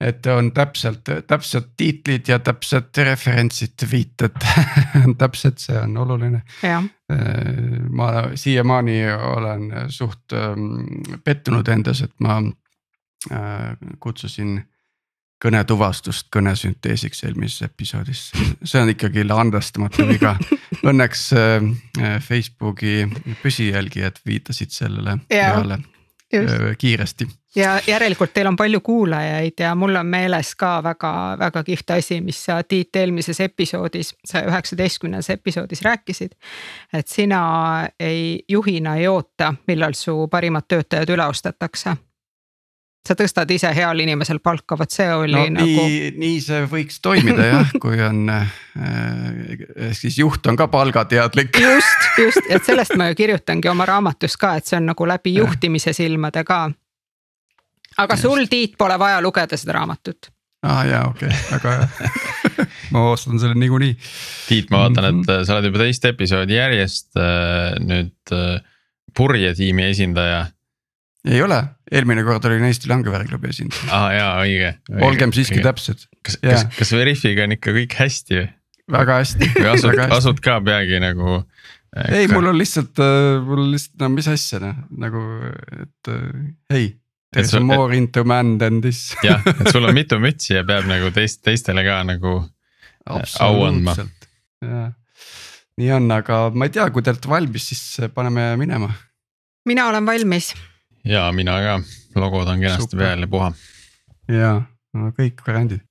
et on täpselt, täpsed tiitlid ja täpsed referentsid, viited täpselt, see on oluline. ma siiamaani olen suht ähm, pettunud endas, et ma äh, kutsusin kõnetuvastust kõnesünteesiks eelmises episoodis, see on ikkagi andestamatu viga. Õnneks äh, Facebooki püsijälgijad viitasid sellele peale äh, kiiresti. Ja järelikult teil on palju kuulajaid ja mul on meeles ka väga-väga kihvt asi, mis sa Tiit eelmises episoodis, saja üheksateistkümnendas episoodis rääkisid. et sina ei, juhina ei oota, millal su parimad töötajad üle ostetakse sa tõstad ise heal inimesel palka, vot see oli no, nagu. nii, nii see võiks toimida jah, kui on äh,, ehk siis juht on ka palgateadlik. just, just, et sellest ma ju kirjutangi oma raamatus ka, et see on nagu läbi juhtimise silmade ka. Aga sul, Tiit, pole vaja lugeda seda raamatut. aa ah, jaa, okei okay., väga hea ma ostan selle niikuinii. Tiit, ma vaatan, et mhm. sa oled juba teist episoodi järjest äh, nüüd äh, purjetiimi esindaja ei ole, eelmine kord olin Eesti Langeväri klubi esindaja. aa ah, jaa, õige, õige. olgem siiski õige. täpsed. kas, kas, kas Veriffiga on ikka kõik hästi või? väga hästi. või asud, asud ka peagi nagu äh,? ei, mul on lihtsalt äh,, mul on lihtsalt, no mis asja noh, nagu, et hei. There is more into man than this jah, et sul on mitu mütsi ja peab nagu teist, teistele ka nagu äh, au andma. nii on, aga ma ei tea, kui te olete valmis, siis paneme minema. mina olen valmis ja mina ka, logod on kenasti peal ja puha. ja, no kõik variandid.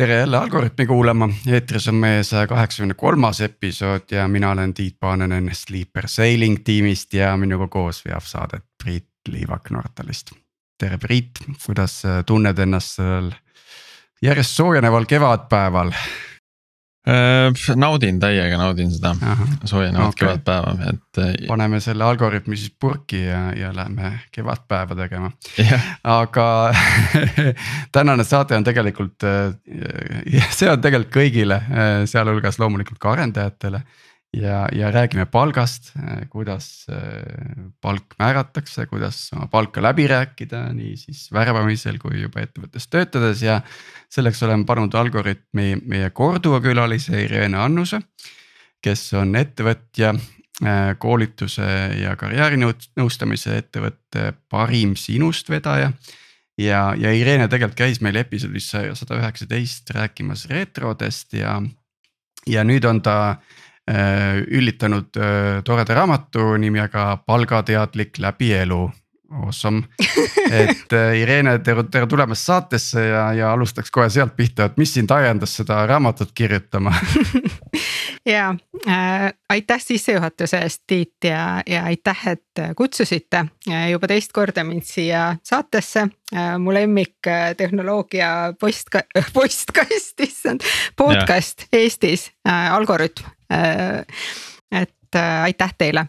Tere jälle Algorütmi kuulama, eetris on meie saja kaheksakümne kolmas episood ja mina olen Tiit Paananen Sleeper Sailing tiimist ja minuga koos veab saadet Priit Liivak Nortalist. tere Priit, kuidas tunned ennast sellel järjest soojeneval kevadpäeval äh,? Naudin täiega, naudin seda soojenevat okay. kevadpäeva, et. Äh, paneme selle algoritmi siis purki ja, ja lähme kevadpäeva tegema yeah.. aga tänane saade on tegelikult, äh, see on tegelikult kõigile, äh, sealhulgas loomulikult ka arendajatele ja, ja räägime palgast, kuidas palk määratakse, kuidas oma palka läbi rääkida, nii siis värbamisel kui juba ettevõttes töötades ja. selleks oleme pannud Algorütmi meie korduva külalise Irene Annuse, kes on ettevõtja, koolituse ja karjäärinõustamise ettevõtte Parim sinust vedaja ja, ja Irene tegelikult käis meil episoodis sada üheksateist rääkimas retrodest ja, ja nüüd on ta üllitanud äh, toreda raamatu nimega Palgateadlik läbi elu. Awesome, et äh, Irene, tere, tere tulemast saatesse ja, ja alustaks kohe sealt pihta, et mis sind ajendas seda raamatut kirjutama ja äh, aitäh sissejuhatuse eest, Tiit ja, ja aitäh, et kutsusite juba teist korda mind siia saatesse äh,. mu lemmik tehnoloogia postka-, postkast, issand, podcast ja. Eestis äh,, Algorütm Äh, et äh, aitäh teile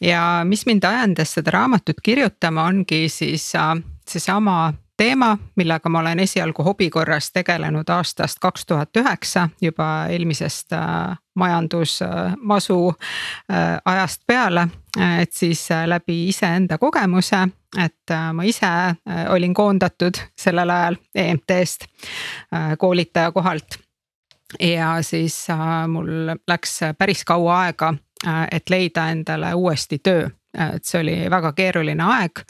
ja mis mind ajendas seda raamatut kirjutama, ongi siis äh, seesama teema, millega ma olen esialgu hobi korras tegelenud aastast kaks tuhat üheksa, juba eelmisest majandusmasu ajast peale. et siis läbi iseenda kogemuse, et ma ise olin koondatud sellel ajal EMT-st koolitaja kohalt ja siis äh, mul läks päris kaua aega, äh, et leida endale uuesti töö, et see oli väga keeruline aeg,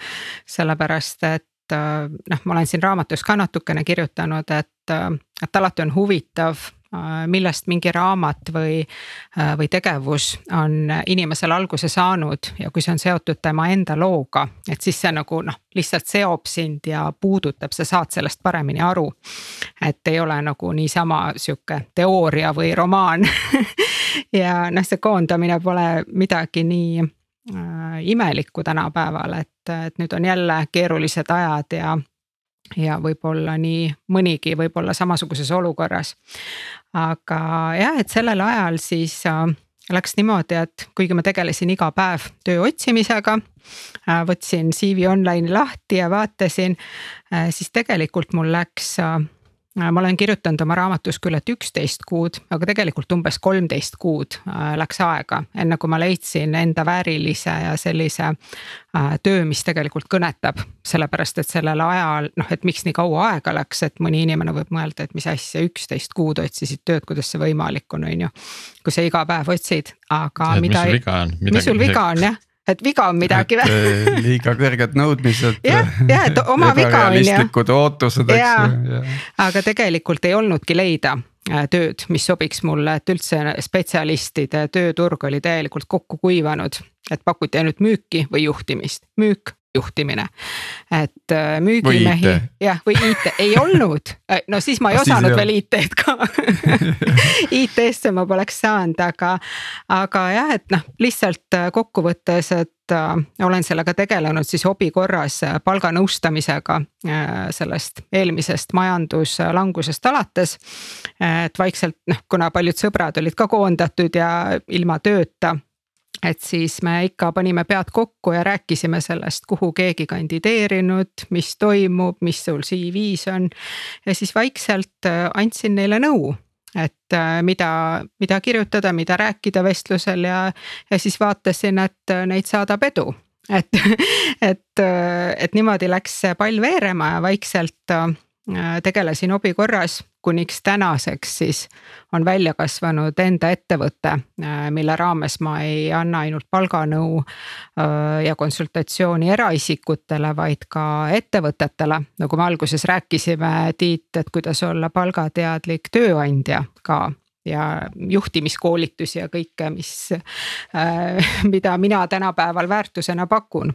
sellepärast et äh, noh, ma olen siin raamatus ka natukene kirjutanud, et, et alati on huvitav Äh, millest mingi raamat või, äh, või tegevus on inimesel alguse saanud ja kui see on seotud tema enda looga, et siis see nagu noh, lihtsalt seob sind ja puudutab, sa saad sellest paremini aru. et ei ole nagu niisama sihuke teooria või romaan ja noh, see koondamine pole midagi nii äh, imelikku tänapäeval, et, et nüüd on jälle keerulised ajad ja ja võib-olla nii mõnigi võib-olla samasuguses olukorras. aga jah, et sellel ajal siis äh, läks niimoodi, et kuigi ma tegelesin iga päev töö otsimisega äh,. võtsin CV Online'i lahti ja vaatasin äh,, siis tegelikult mul läks äh, ma olen kirjutanud oma raamatus küll, et üksteist kuud, aga tegelikult umbes kolmteist kuud äh, läks aega, enne kui ma leidsin enda väärilise ja sellise äh, töö, mis tegelikult kõnetab. sellepärast, et sellel ajal noh, et miks nii kaua aega läks, et mõni inimene võib mõelda, et mis asja, üksteist kuud otsisid tööd, kuidas see võimalik on, on ju. kui sa iga päev otsid, aga. mis sul viga on? mis sul viga on jah et viga on midagi või? Eh, liiga kõrged nõudmised. jah, jah, et oma viga on ju. ebarealistlikud ootused, eks ju. aga tegelikult ei olnudki leida äh, tööd, mis sobiks mulle, et üldse spetsialistide tööturg oli täielikult kokku kuivanud. et pakuti ainult müüki või juhtimist, müük, juhtimine. et äh, müügimehi, jah, või IT ei olnud, äh, no siis ma ei ah, osanud veel IT-d ka. IT-sse ma poleks saanud, aga, aga jah, et noh, lihtsalt äh, kokkuvõttes, et äh, olen sellega tegelenud siis hobi korras palganõustamisega äh, sellest eelmisest majanduslangusest alates. et vaikselt noh, kuna paljud sõbrad olid ka koondatud ja ilma tööta et siis me ikka panime pead kokku ja rääkisime sellest, kuhu keegi kandideerinud, mis toimub, mis sul CV-s on. ja siis vaikselt äh, andsin neile nõu, et äh, mida, mida kirjutada, mida rääkida vestlusel ja, ja siis vaatasin, et äh, neid saadab edu. et, et, et niimoodi läks see pall veerema ja vaikselt tegelesin hobi korras kuniks tänaseks siis on välja kasvanud enda ettevõte, mille raames ma ei anna ainult palganõu äh, ja konsultatsiooni eraisikutele, vaid ka ettevõtetele. nagu me alguses rääkisime, Tiit, et kuidas olla palgateadlik tööandja ka ja juhtimiskoolitusi ja kõike, mis, äh, mida mina tänapäeval väärtusena pakun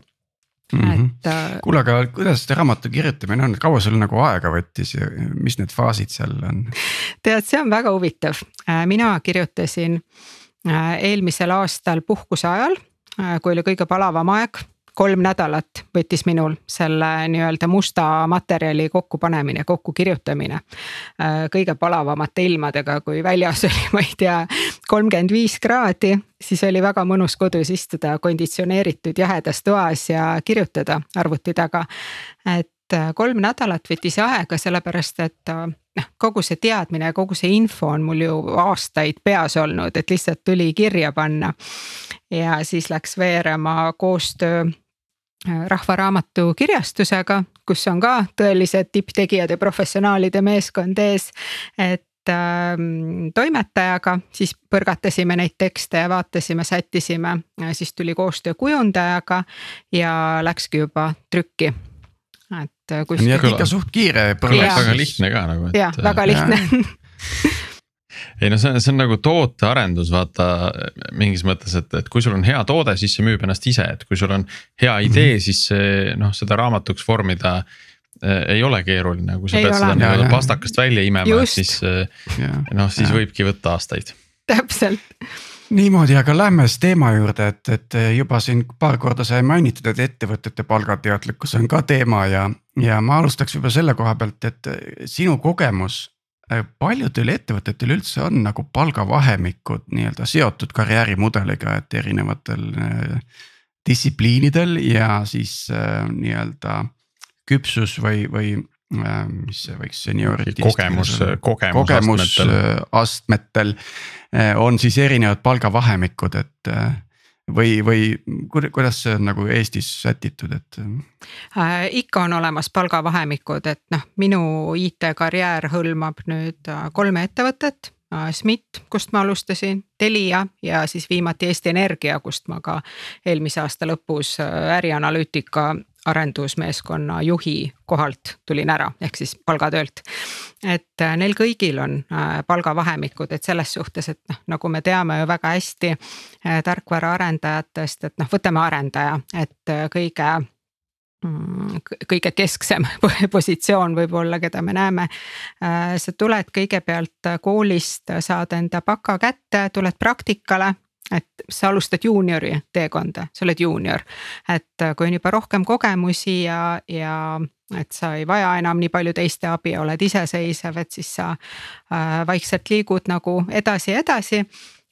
Mm -hmm. et. Äh, kuule, aga kuidas see raamatu kirjutamine on, kaua sul nagu aega võttis ja mis need faasid seal on? tead, see on väga huvitav, äh, mina kirjutasin äh, eelmisel aastal puhkuse ajal, kui oli kõige palavam aeg kolm nädalat võttis minul selle nii-öelda musta materjali kokkupanemine, kokkukirjutamine. Kõige palavamate ilmadega, kui väljas oli, ma ei tea, kolmkümmend viis kraadi, siis oli väga mõnus kodus istuda konditsioneeritud jahedas toas ja kirjutada arvuti taga. et äh, kolm nädalat võttis aega, sellepärast et äh, noh, kogu see teadmine, kogu see info on mul ju aastaid peas olnud, et lihtsalt tuli kirja panna. ja siis läks veerema koostöö Rahva Raamatu kirjastusega, kus on ka tõelised tipptegijad ja professionaalide meeskond ees. et toimetajaga, siis põrgatasime neid tekste ja vaatasime, sättisime, siis tuli koostöö kujundajaga ja läkski juba trükki. et äh, kuskil. ikka suht kiire. väga lihtne ka nagu. jah, väga lihtne ei no see on, see on nagu tootearendus, vaata mingis mõttes, et, et kui sul on hea toode, siis see müüb ennast ise, et kui sul on hea idee mm, -hmm. siis see noh, seda raamatuks vormida äh, ei ole keeruline, kui sa ei pead ole. seda nii-öelda pastakast välja imema, siis äh, noh, siis ja. võibki võtta aastaid. täpselt niimoodi, aga lähme siis teema juurde, et, et juba siin paar korda sai mainitud, et ettevõtete palgateadlikkus on ka teema ja, ja ma alustaks juba selle koha pealt, et sinu kogemus Äh, paljudel ettevõtetel üldse on nagu palgavahemikud nii-öelda seotud karjäärimudeliga, et erinevatel äh, distsipliinidel ja siis äh, nii-öelda küpsus või, või mis see võiks seniority. kogemus, kogemusastmetel on siis erinevad palgavahemikud, et või, või kuidas see on nagu Eestis sätitud, et äh,? ikka on olemas palgavahemikud, et noh, minu IT-karjäär hõlmab nüüd äh, kolme ettevõtet äh,. SMIT, kust ma alustasin, Telia ja siis viimati Eesti Energia, kust ma ka eelmise aasta lõpus äh, ärianalüütika arendusmeeskonna juhi kohalt tulin ära, ehk siis palgatöölt. et äh, neil kõigil on äh, palgavahemikud, et selles suhtes, et noh, nagu me teame ju väga hästi äh, tarkvaraarendajatest, et noh, võtame arendaja, et kõige mm, kõige kesksem positsioon võib-olla, keda me näeme. sa tuled kõigepealt koolist, saad enda baka kätte, tuled praktikale et sa alustad juuniori teekonda, sa oled juunior. et äh, kui on juba rohkem kogemusi ja, ja et sa ei vaja enam nii palju teiste abi, oled iseseisev, et siis sa äh, vaikselt liigud nagu edasi ja edasi.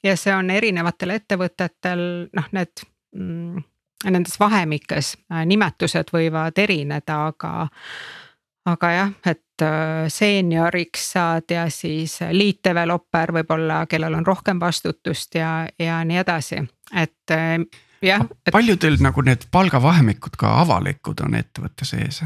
ja see on erinevatel ettevõtetel noh, need mm, nendes vahemikes äh, nimetused võivad erineda, aga aga jah, et äh, seenioriks saad ja siis lead developer võib-olla, kellel on rohkem vastutust ja, ja nii edasi, et äh, jah et.... palju teil nagu need palgavahemikud ka avalikud on ettevõtte sees?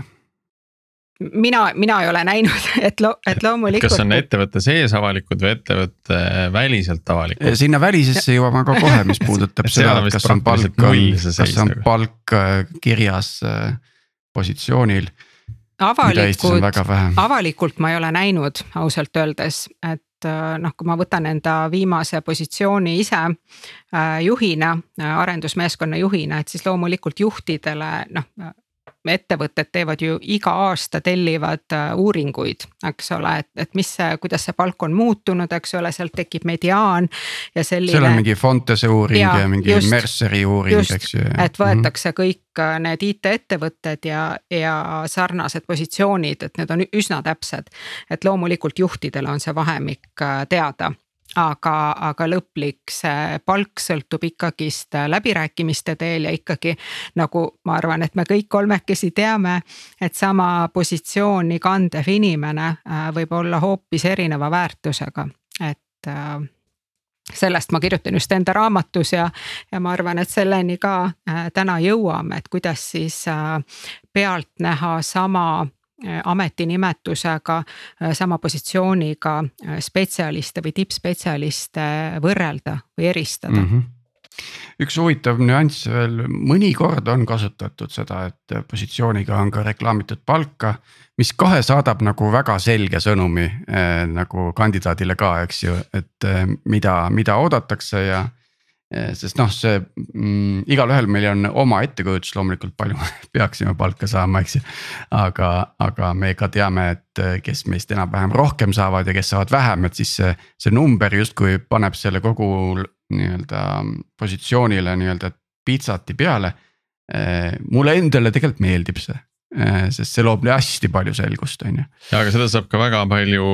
mina, mina ei ole näinud, et lo-, et loomulikult. kas on ettevõtte sees avalikud või ettevõtte väliselt avalikud? sinna välisesse jõuame ka kohe, mis puudutab seda, et kas on palk, kas on palk äh, kirjas positsioonil avalikult, avalikult ma ei ole näinud ausalt öeldes, et äh, noh, kui ma võtan enda viimase positsiooni ise äh, juhina, äh, arendusmeeskonna juhina, et siis loomulikult juhtidele noh ettevõtted teevad ju iga aasta tellivad äh, uuringuid, eks ole, et, et mis see, kuidas see palk on muutunud, eks ole, sealt tekib mediaan ja selline. seal on mingi Fontese uuring ja, ja mingi just, Merceri uuring, eks ju. et võetakse kõik äh, need IT-ettevõtted ja, ja sarnased positsioonid, et need on üsna täpsed. et loomulikult juhtidele on see vahemik äh, teada aga, aga lõplik see palk sõltub ikkagist läbirääkimiste teel ja ikkagi nagu ma arvan, et me kõik kolmekesi teame, et sama positsiooni kandev inimene äh, võib olla hoopis erineva väärtusega, et äh, sellest ma kirjutan just enda raamatus ja, ja ma arvan, et selleni ka äh, täna jõuame, et kuidas siis pealtnäha sama Äh, ametinimetusega, äh, sama positsiooniga äh, spetsialiste või tippspetsialiste võrrelda või eristada mm. -hmm üks huvitav nüanss veel, mõnikord on kasutatud seda, et positsiooniga on ka reklaamitud palka, mis kohe saadab nagu väga selge sõnumi eh, nagu kandidaadile ka, eks ju, et eh, mida, mida oodatakse ja sest noh, see mm, igalühel meil on oma ettekujutus loomulikult palju peaksime palka saama, eks ju. aga, aga me ka teame, et eh, kes meist enam-vähem rohkem saavad ja kes saavad vähem, et siis see, see number justkui paneb selle kogu nii-öelda positsioonile nii-öelda pitsati peale. Eh, mulle endale tegelikult meeldib see sest see loob hästi palju selgust, on ju. ja aga seda saab ka väga palju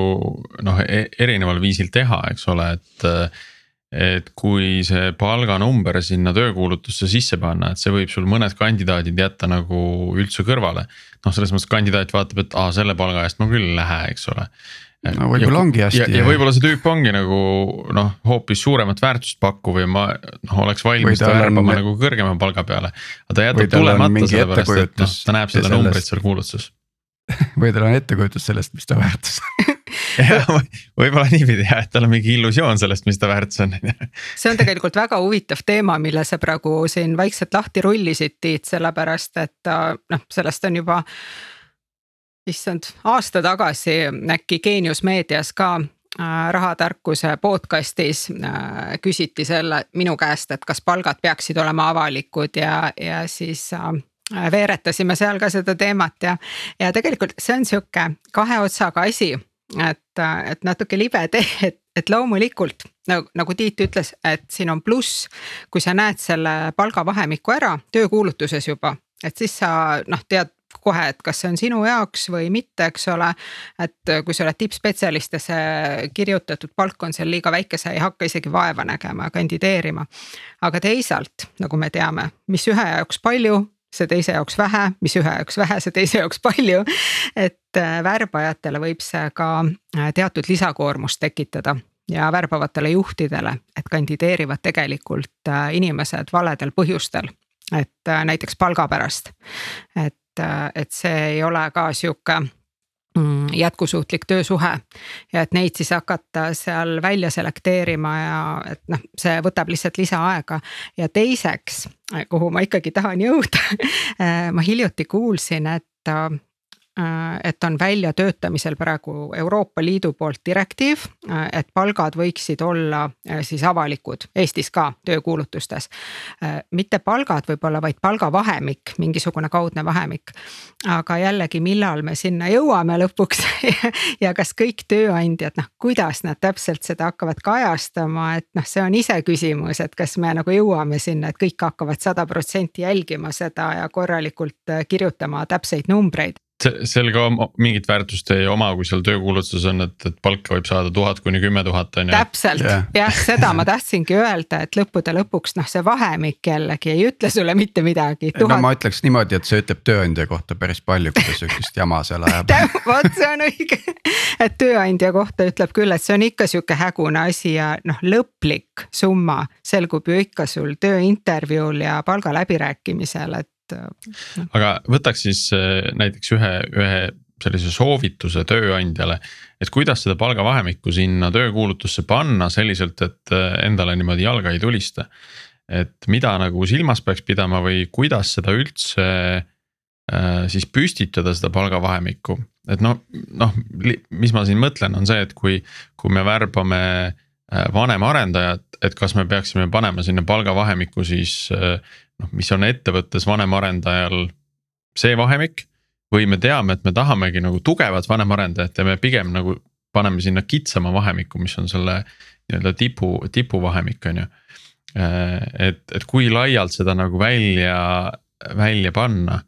noh, e-, erineval viisil teha, eks ole, et et kui see palganumber sinna töökuulutusse sisse panna, et see võib sul mõned kandidaadid jätta nagu üldse kõrvale. noh, selles mõttes kandidaat vaatab, et aa selle palga eest ma küll ei lähe, eks ole. no võib-olla ongi hästi. ja, ja võib-olla see tüüp ongi nagu noh, hoopis suuremat väärtust pakkuv ja ma noh, oleks valmis ta värbama on... nagu kõrgema palga peale. aga ta jätab tulemata sellepärast, et noh, ta näeb seda numbrit seal kuulutuses või tal on ettekujutus sellest, mis ta väärtus on võib-olla niipidi jah, et tal on mingi illusioon sellest, mis ta väärtus on. see on tegelikult väga huvitav teema, mille sa praegu siin vaikselt lahti rullisid, Tiit, sellepärast et äh, noh, sellest on juba. issand, aasta tagasi äkki Geenius meedias ka äh, rahatarkuse podcast'is äh, küsiti selle minu käest, et kas palgad peaksid olema avalikud ja, ja siis veeretasime seal ka seda teemat ja, ja tegelikult see on sihuke kahe otsaga asi et, et natuke libe tee, et, et loomulikult nagu, nagu Tiit ütles, et siin on pluss, kui sa näed selle palgavahemiku ära töökuulutuses juba, et siis sa noh, tead kohe, et kas see on sinu jaoks või mitte, eks ole. et kui sa oled tippspetsialist ja see kirjutatud palk on seal liiga väike, sa ei hakka isegi vaeva nägema ja kandideerima. aga teisalt, nagu me teame, mis ühe jaoks palju, see teise jaoks vähe, mis ühe jaoks vähe, see teise jaoks palju. et äh, värbajatele võib see ka äh, teatud lisakoormust tekitada ja värbavatele juhtidele, et kandideerivad tegelikult äh, inimesed valedel põhjustel. et näiteks palga pärast, et, et see ei ole ka sihuke jätkusuutlik töösuhe ja et neid siis hakata seal välja selekteerima ja et noh, see võtab lihtsalt lisaaega. ja teiseks, kuhu ma ikkagi tahan jõuda ma hiljuti kuulsin, et et on väljatöötamisel praegu Euroopa Liidu poolt direktiiv, äh, et palgad võiksid olla äh, siis avalikud Eestis ka töökuulutustes. mitte palgad võib-olla, vaid palgavahemik, mingisugune kaudne vahemik. aga jällegi, millal me sinna jõuame lõpuks ja kas kõik tööandjad, noh, kuidas nad täpselt seda hakkavad kajastama, et noh, see on iseküsimus, et kas me nagu jõuame sinna, et kõik hakkavad sada protsenti jälgima seda ja korralikult kirjutama täpseid numbreid sel ka mingit väärtust ei oma, kui seal töökuulutuses on, et, et palka võib saada tuhat kuni kümme tuhat on ju. täpselt yeah., jah, seda ma tahtsingi öelda, et lõppude lõpuks noh, see vahemik jällegi ei ütle sulle mitte midagi. Tuhat... no ma ütleks niimoodi, et see ütleb tööandja kohta päris palju, kui ta sihukest jama seal ajab vot see on õige, et tööandja kohta ütleb küll, et see on ikka sihuke hägune asi ja noh, lõplik summa selgub ju ikka sul tööintervjuul ja palgaläbirääkimisel, et. Aga võtaks siis äh, näiteks ühe, ühe sellise soovituse tööandjale. et kuidas seda palgavahemikku sinna töökuulutusse panna selliselt, et äh, endale niimoodi jalga ei tulista. et mida nagu silmas peaks pidama või kuidas seda üldse äh, siis püstitada seda palgavahemikku. et noh, noh, mis ma siin mõtlen, on see, et kui, kui me värbame vanem arendajat, et kas me peaksime panema sinna palgavahemikku siis noh, mis on ettevõttes vanemarendajal see vahemik. või me teame, et me tahamegi nagu tugevat vanemarendajat ja me pigem nagu paneme sinna kitsama vahemikku, mis on selle nii-öelda tipu, tipuvahemik on ju. et, et kui laialt seda nagu välja, välja panna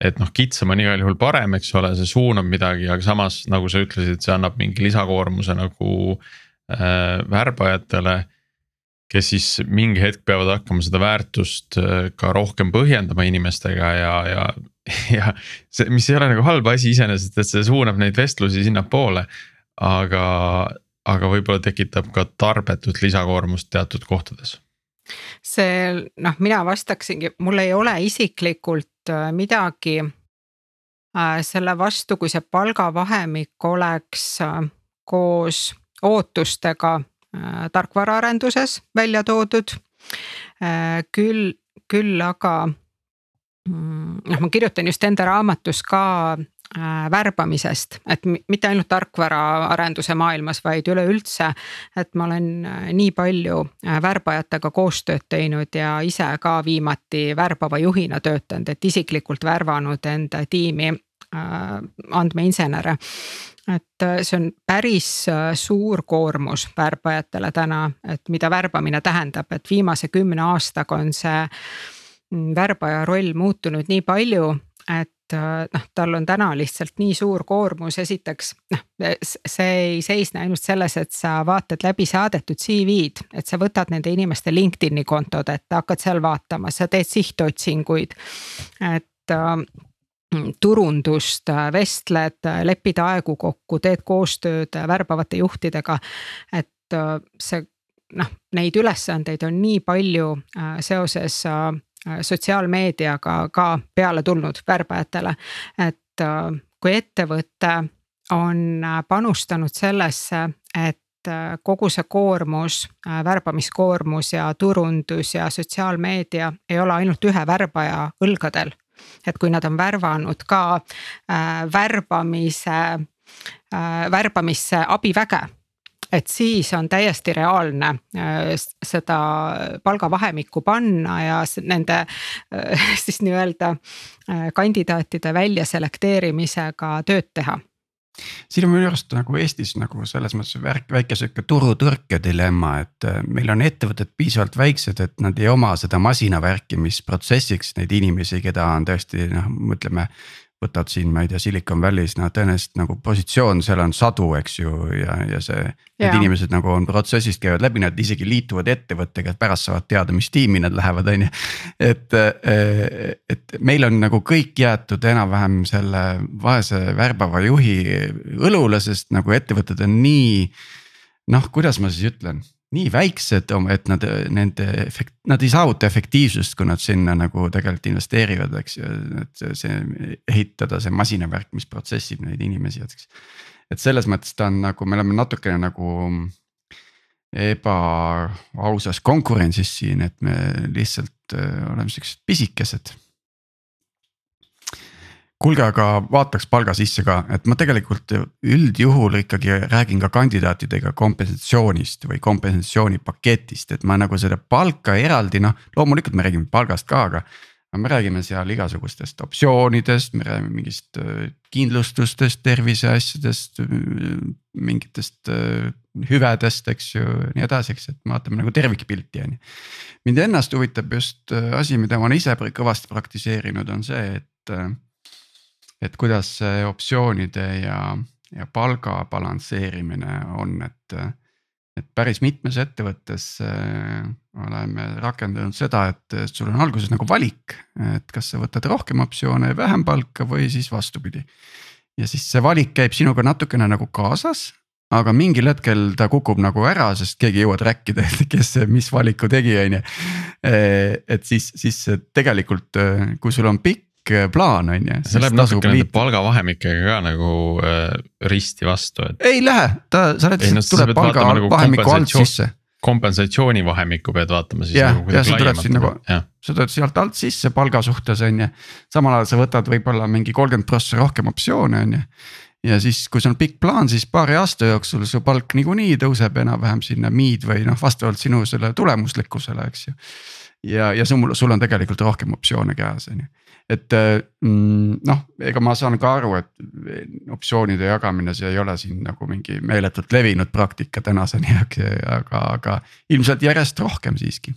et noh, kitsam on igal juhul parem, eks ole, see suunab midagi, aga samas nagu sa ütlesid, see annab mingi lisakoormuse nagu äh, värbajatele kes siis mingi hetk peavad hakkama seda väärtust äh, ka rohkem põhjendama inimestega ja, ja, ja see, mis ei ole nagu halb asi iseenesest, et see suunab neid vestlusi sinnapoole. aga, aga võib-olla tekitab ka tarbetut lisakoormust teatud kohtades. see noh, mina vastaksingi, mul ei ole isiklikult äh, midagi äh, selle vastu, kui see palgavahemik oleks koos ootustega Äh, tarkvaraarenduses välja toodud. Äh, küll, küll aga mm, noh, ma kirjutan just enda raamatus ka äh, värbamisest, et mitte ainult tarkvaraarenduse maailmas, vaid üleüldse. et ma olen nii palju värbajatega koostööd teinud ja ise ka viimati värbava juhina töötanud, et isiklikult värvanud enda tiimi andmeinsenere et äh, see on päris äh, suur koormus värbajatele täna, et mida värbamine tähendab, et viimase kümne aastaga on see mm, värbaja roll muutunud nii palju, et äh, noh, tal on täna lihtsalt nii suur koormus, esiteks noh, see ei seisne ainult selles, et sa vaatad läbi saadetud CV-d, et sa võtad nende inimeste LinkedIn'i kontod, et hakkad seal vaatama, sa teed sihtotsinguid. et turundust, vestled, lepid aegu kokku, teed koostööd värbavate juhtidega. et äh, see noh, neid ülesandeid on nii palju äh, seoses äh, sotsiaalmeediaga ka peale tulnud värbajatele. et kui ettevõte on panustanud sellesse, et kogu see koormus, värbamiskoormus ja turundus ja sotsiaalmeedia ei ole ainult ühe värbaja õlgadel et kui nad on värvanud ka äh, värbamise äh,, värbamisse abiväge et siis on täiesti reaalne äh, seda palgavahemikku panna ja nende äh, siis nii-öelda äh, kandidaatide väljaselekteerimisega tööd teha siin on minu arust nagu Eestis nagu selles mõttes värk, väike sihuke turutõrke dilemma, et äh, meil on ettevõtted piisavalt väiksed, et nad ei oma seda masinavärkimisprotsessiks neid inimesi, keda on tõesti noh, ütleme võtad siin, ma ei tea, Silicon Valley's, no tõenäoliselt nagu positsioon seal on sadu, eks ju, ja, ja see. Need inimesed nagu on protsessist käivad läbi, nad isegi liituvad ettevõttega, et pärast saavad teada, mis tiimi nad lähevad, on ju. et, et meil on nagu kõik jäetud enam-vähem selle vaese värbava juhi õlule, sest nagu ettevõtted on nii. noh, kuidas ma siis ütlen nii väiksed, et nad nende efekt-, nad ei saavuta efektiivsust, kui nad sinna nagu tegelikult investeerivad, eks ju, et see ehitada see masinavärk, mis protsessib neid inimesi, eks. et selles mõttes ta on nagu, me oleme natukene nagu ebaausas konkurentsis siin, et me lihtsalt äh, oleme siuksed pisikesed kuulge, aga vaataks palga sisse ka, et ma tegelikult üldjuhul ikkagi räägin ka kandidaatidega kompensatsioonist või kompensatsioonipaketist, et ma nagu seda palka eraldi noh, loomulikult me räägime palgast ka, aga. me räägime seal igasugustest optsioonidest, me räägime mingist äh, kindlustustest, terviseasjadest, mingitest äh, hüvedest, eks ju, nii edasi, eks, et vaatame nagu tervikpilti on ju. mind ennast huvitab just äh, asi, mida ma olen ise kõvasti praktiseerinud, on see, et et kuidas see optsioonide ja, ja palga balansseerimine on, et et päris mitmes ettevõttes äh, oleme rakendanud seda, et sul on alguses nagu valik, et kas sa võtad rohkem optsioone ja vähem palka või siis vastupidi. ja siis see valik käib sinuga natukene nagu kaasas, aga mingil hetkel ta kukub nagu ära, sest keegi ei jõua track ida, et kes, mis valiku tegi, on ju. et siis, siis tegelikult, kui sul on pikk plaan, on ju. see läheb natuke nende palgavahemikega ka nagu äh, risti vastu, et. ei lähe, ta, sa oled tuleb palgavahemiku alt sisse kompensatsioonivahemikku pead vaatama siis ja, nagu kuidagi laiemalt. Nagu, sa tuled sealt alt sisse palga suhtes on ju, samal ajal sa võtad võib-olla mingi kolmkümmend prossa rohkem optsioone on ju ja siis, kui sul on pikk plaan, siis paari aasta jooksul su palk niikuinii tõuseb enam-vähem sinna mid või noh, vastavalt sinu selle tulemuslikkusele, eks ju. Ja, ja sul, sul on tegelikult rohkem optsioone käes, on ju. et mm, noh, ega ma saan ka aru, et optsioonide jagamine, see ei ole siin nagu mingi meeletult levinud praktika tänaseni, aga, aga ilmselt järjest rohkem siiski.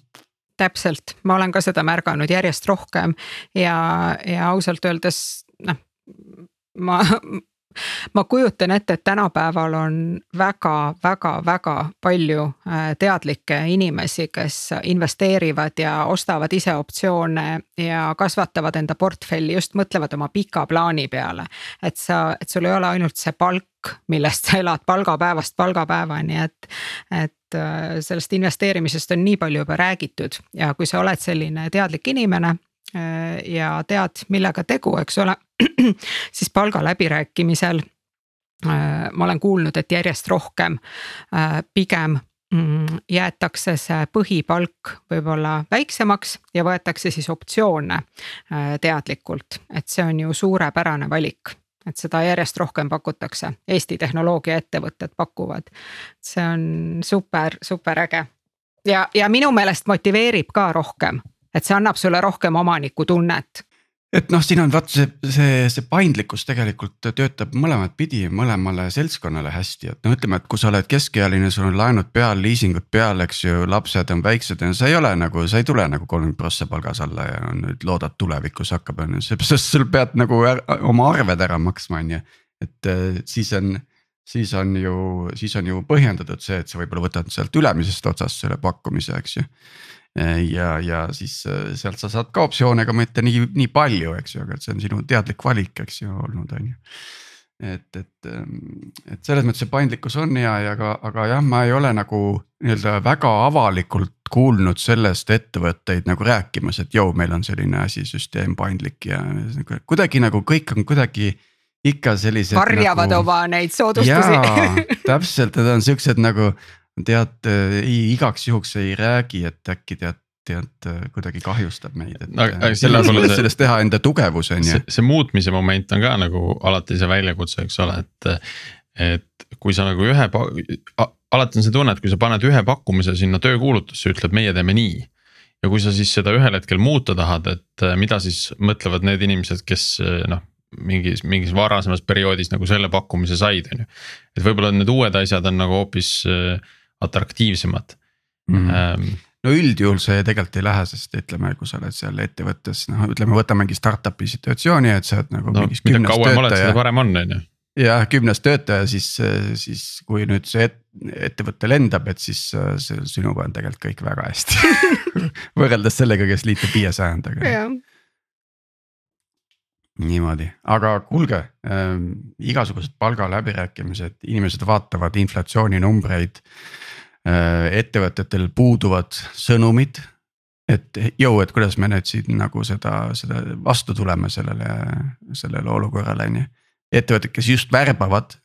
Täpselt, ma olen ka seda märganud järjest rohkem. Ja, ja ausalt öeldes noh ma, ma kujutan ette, et tänapäeval on väga-väga-väga palju äh, teadlikke inimesi, kes investeerivad ja ostavad ise optsioone ja kasvatavad enda portfelli, just mõtlevad oma pika plaani peale. et sa, et sul ei ole ainult see palk, millest sa elad palgapäevast palgapäevani, et, et äh, sellest investeerimisest on nii palju juba räägitud ja kui sa oled selline teadlik inimene ja tead, millega tegu, eks ole? Siis palgaläbirääkimisel äh, ma olen kuulnud, et järjest rohkem äh, pigem mm, jäetakse see põhipalk võib-olla väiksemaks ja võetakse siis optsioone äh, teadlikult, et see on ju suurepärane valik et seda järjest rohkem pakutakse, Eesti tehnoloogiaettevõtted pakuvad. see on super, super äge. Ja, ja minu meelest motiveerib ka rohkem, et see annab sulle rohkem omanikutunnet. Et noh, siin on vaata see, see, see paindlikkus tegelikult töötab mõlemat pidi, mõlemale seltskonnale hästi, et no ütleme, et kui sa oled keskealine, sul on laenud peal, liisingud peal, eks ju, lapsed on väiksed sa ei ole nagu, sa ei tule nagu kolmkümmend prossa palgas alla ja nüüd loodad tulevikus hakkab, on ju, sest sul pead nagu oma arved ära maksma, on ju. et äh, siis on, siis on ju, siis on ju põhjendatud see, et sa võib-olla võtad sealt ülemisest otsast selle pakkumise, eks ju ja, ja siis äh, sealt sa saad ka optsioone, aga mitte nii, nii palju, eks ju, aga et see on sinu teadlik valik, eks ju olnud, on ju. et, et, ähm, et selles mõttes see paindlikkus on hea ja aga, aga jah, ma ei ole nagu nii-öelda väga avalikult kuulnud sellest ettevõtteid nagu rääkimas, et jõu, meil on selline asi, süsteem paindlik ja kuidagi nagu kõik on kuidagi ikka sellised. varjavad nagu, oma neid soodustusi. täpselt, need on siuksed nagu tead ei, igaks juhuks ei räägi, et äkki tead tead kuidagi kahjustab meid, et no,. selles mõttes sellest teha enda tugevus on ju. see muutmise moment on ka nagu alati see väljakutse, eks ole, et. et kui sa nagu ühe, alati on see tunne, et kui sa paned ühe pakkumise sinna töökuulutusse, ütleb, meie teeme nii. ja kui sa siis seda ühel hetkel muuta tahad, et mida siis mõtlevad need inimesed, kes noh mingis, mingis varasemas perioodis nagu selle pakkumise said, on ju. et võib-olla need uued asjad on nagu hoopis äh, atraktiivsemad mm. -hmm. no üldjuhul see tegelikult ei lähe, sest ütleme, kui sa oled seal ettevõttes, noh, ütleme, võtamegi startup'i situatsiooni, et sa oled nagu no,. mida kauem oled, seda parem on, on ju. jah, kümnes töötaja, siis, siis kui nüüd see et, ettevõte lendab, et siis see, sinuga on tegelikult kõik väga hästi võrreldes sellega, kes liitub viiesajandaga niimoodi, aga kuulge äh, igasugused palgaläbirääkimised, inimesed vaatavad inflatsiooninumbreid äh,. ettevõtetel puuduvad sõnumid, et jõu, et kuidas me nüüd siin nagu seda, seda vastu tuleme sellele, sellele olukorrale on ju. ettevõtted, kes just värbavad,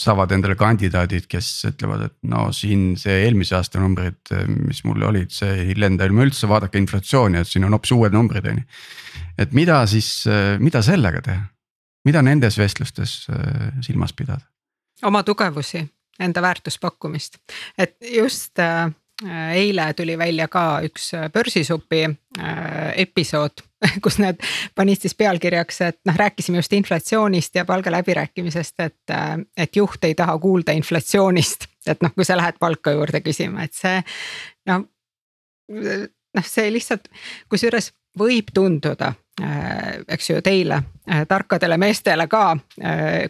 saavad endale kandidaadid, kes ütlevad, et no siin see eelmise aasta numbrid, mis mul olid, see ei lenda ilma üldse, vaadake inflatsiooni, et siin on hoopis uued numbrid, on ju. et mida siis, mida sellega teha, mida nendes vestlustes äh, silmas pidada? oma tugevusi, enda väärtuspakkumist, et just äh, eile tuli välja ka üks börsisupi äh, episood kus nad panid siis pealkirjaks, et noh, rääkisime just inflatsioonist ja palgaläbirääkimisest, et, et juht ei taha kuulda inflatsioonist. et noh, kui sa lähed palka juurde küsima, et see no, noh, see lihtsalt, kusjuures võib tunduda, eks ju teile, tarkadele meestele ka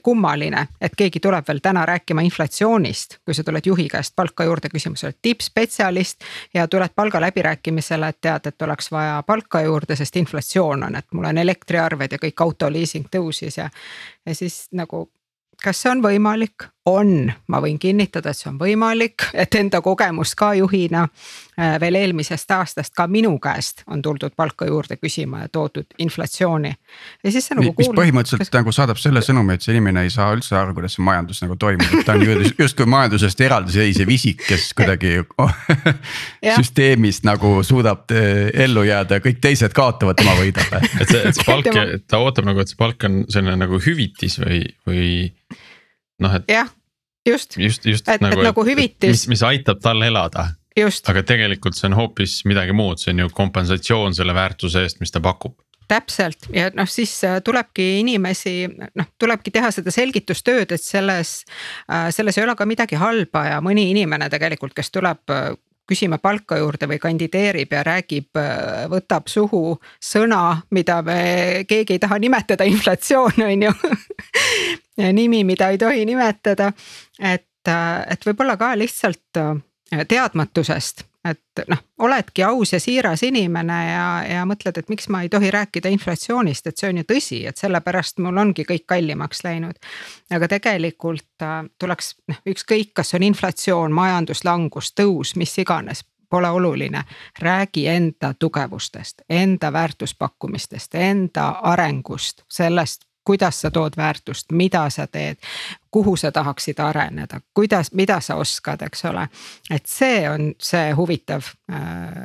kummaline, et keegi tuleb veel täna rääkima inflatsioonist, kui sa tuled juhi käest palka juurde küsima, sa oled tippspetsialist. ja tuled palgaläbirääkimisele, et tead, et oleks vaja palka juurde, sest inflatsioon on, et mul on elektriarved ja kõik autoliising tõusis ja. ja siis nagu kas see on võimalik? On, ma võin kinnitada, et see on võimalik, et enda kogemus ka juhina äh, veel eelmisest aastast ka minu käest on tuldud palka juurde küsima ja toodud inflatsiooni. ja siis see nagu. mis põhimõtteliselt kas... nagu saadab selle sõnumi, et see inimene ei saa üldse aru, kuidas see majandus nagu toimub, et ta on justkui majandusest eraldiseisev isik, kes kuidagi süsteemist nagu suudab äh, ellu jääda ja kõik teised kaotavad, tema võidab. et see, et see palk, ta ootab nagu, et see palk on selline nagu hüvitis või, või noh, et. jah, just, just, just et nagu, et nagu hüvitis. mis, mis aitab tal elada. aga tegelikult see on hoopis midagi muud, see on ju kompensatsioon selle väärtuse eest, mis ta pakub täpselt ja noh, siis äh, tulebki inimesi, noh, tulebki teha seda selgitustööd, et selles, äh, selles ei ole ka midagi halba ja mõni inimene tegelikult, kes tuleb äh, küsima palka juurde või kandideerib ja räägib, võtab suhu sõna, mida me keegi ei taha nimetada, inflatsioon on ju nimi, mida ei tohi nimetada. et, et võib-olla ka lihtsalt teadmatusest, et noh, oledki aus ja siiras inimene ja, ja mõtled, et miks ma ei tohi rääkida inflatsioonist, et see on ju tõsi, et sellepärast mul ongi kõik kallimaks läinud. aga tegelikult äh, tuleks noh, ükskõik, kas on inflatsioon, majanduslangus, tõus, mis iganes, pole oluline, räägi enda tugevustest, enda väärtuspakkumistest, enda arengust, sellest, kuidas sa tood väärtust, mida sa teed, kuhu sa tahaksid areneda, kuidas, mida sa oskad, eks ole. et see on see huvitav äh,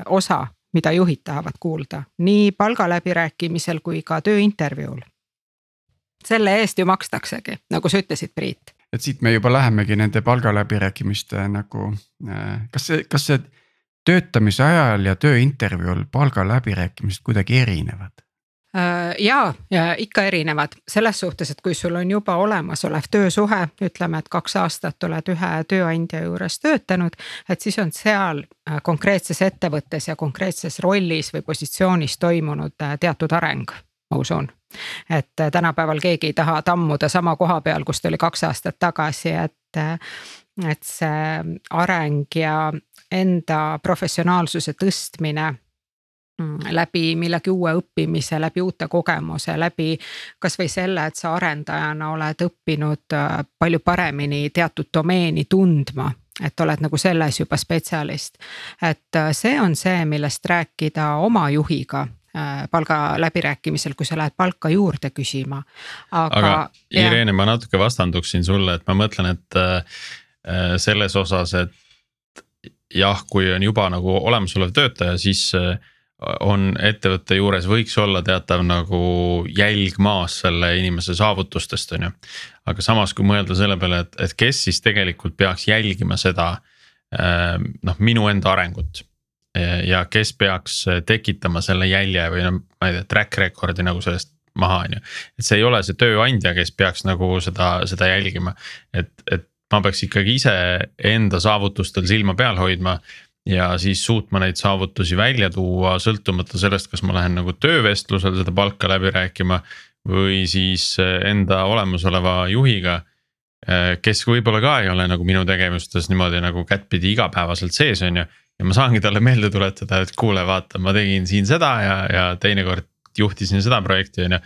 osa, mida juhid tahavad kuulda nii palgaläbirääkimisel kui ka tööintervjuul. selle eest ju makstaksegi, nagu sa ütlesid, Priit. et siit me juba lähemegi nende palgaläbirääkimiste nagu äh,, kas see, kas see töötamise ajal ja tööintervjuul palgaläbirääkimised kuidagi erinevad? Äh, ja, ja ikka erinevad selles suhtes, et kui sul on juba olemasolev töösuhe, ütleme, et kaks aastat oled ühe tööandja juures töötanud. et siis on seal äh, konkreetses ettevõttes ja konkreetses rollis või positsioonis toimunud äh, teatud areng, ma usun. et tänapäeval keegi ei taha tammuda sama koha peal, kus ta oli kaks aastat tagasi, et, et see areng ja enda professionaalsuse tõstmine läbi millegi uue õppimise, läbi uute kogemuse, läbi kasvõi selle, et sa arendajana oled õppinud äh, palju paremini teatud domeeni tundma et oled nagu selles juba spetsialist. et äh, see on see, millest rääkida oma juhiga äh, palgaläbirääkimisel, kui sa lähed palka juurde küsima. aga, aga Irene, ma natuke vastanduksin sulle, et ma mõtlen, et selles osas, et jah, kui on juba nagu olemasolev töötaja, siis on ettevõtte juures võiks olla teatav nagu jälg maas selle inimese saavutustest, on ju. aga samas, kui mõelda selle peale, et, et kes siis tegelikult peaks jälgima seda ähm, noh, minu enda arengut. ja kes peaks tekitama selle jälje või noh, ma ei tea, track record'i nagu sellest maha, on ju. et see ei ole see tööandja, kes peaks nagu seda, seda jälgima, et, et ma peaks ikkagi ise enda saavutustel silma peal hoidma ja siis suutma neid saavutusi välja tuua, sõltumata sellest, kas ma lähen nagu töövestlusel seda palka läbi rääkima. või siis eh, enda olemasoleva juhiga. Eh, kes võib-olla ka ei ole nagu minu tegevustes niimoodi nagu kättpidi igapäevaselt sees, on ju. ja ma saangi talle meelde tuletada, et kuule, vaata, ma tegin siin seda ja, ja teinekord juhtisin seda projekti, on ju.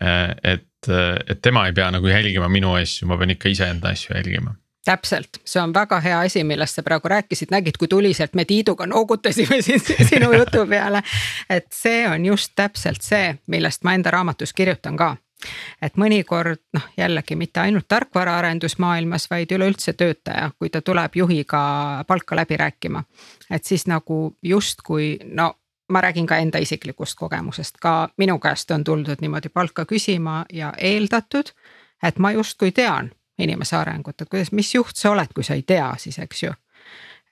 Eh, et, et tema ei pea nagu jälgima minu asju, ma pean ikka iseenda asju jälgima täpselt, see on väga hea asi, millest sa praegu rääkisid, nägid, kui tuliselt me Tiiduga noogutasime siin sinu jutu peale. et see on just täpselt see, millest ma enda raamatus kirjutan ka. et mõnikord noh, jällegi mitte ainult tarkvaraarendusmaailmas, vaid üleüldse töötaja, kui ta tuleb juhiga palka läbi rääkima. et siis nagu justkui no ma räägin ka enda isiklikust kogemusest, ka minu käest on tuldud niimoodi palka küsima ja eeldatud, et ma justkui tean inimese arengut, et kuidas, mis juht sa oled, kui sa ei tea, siis eks ju.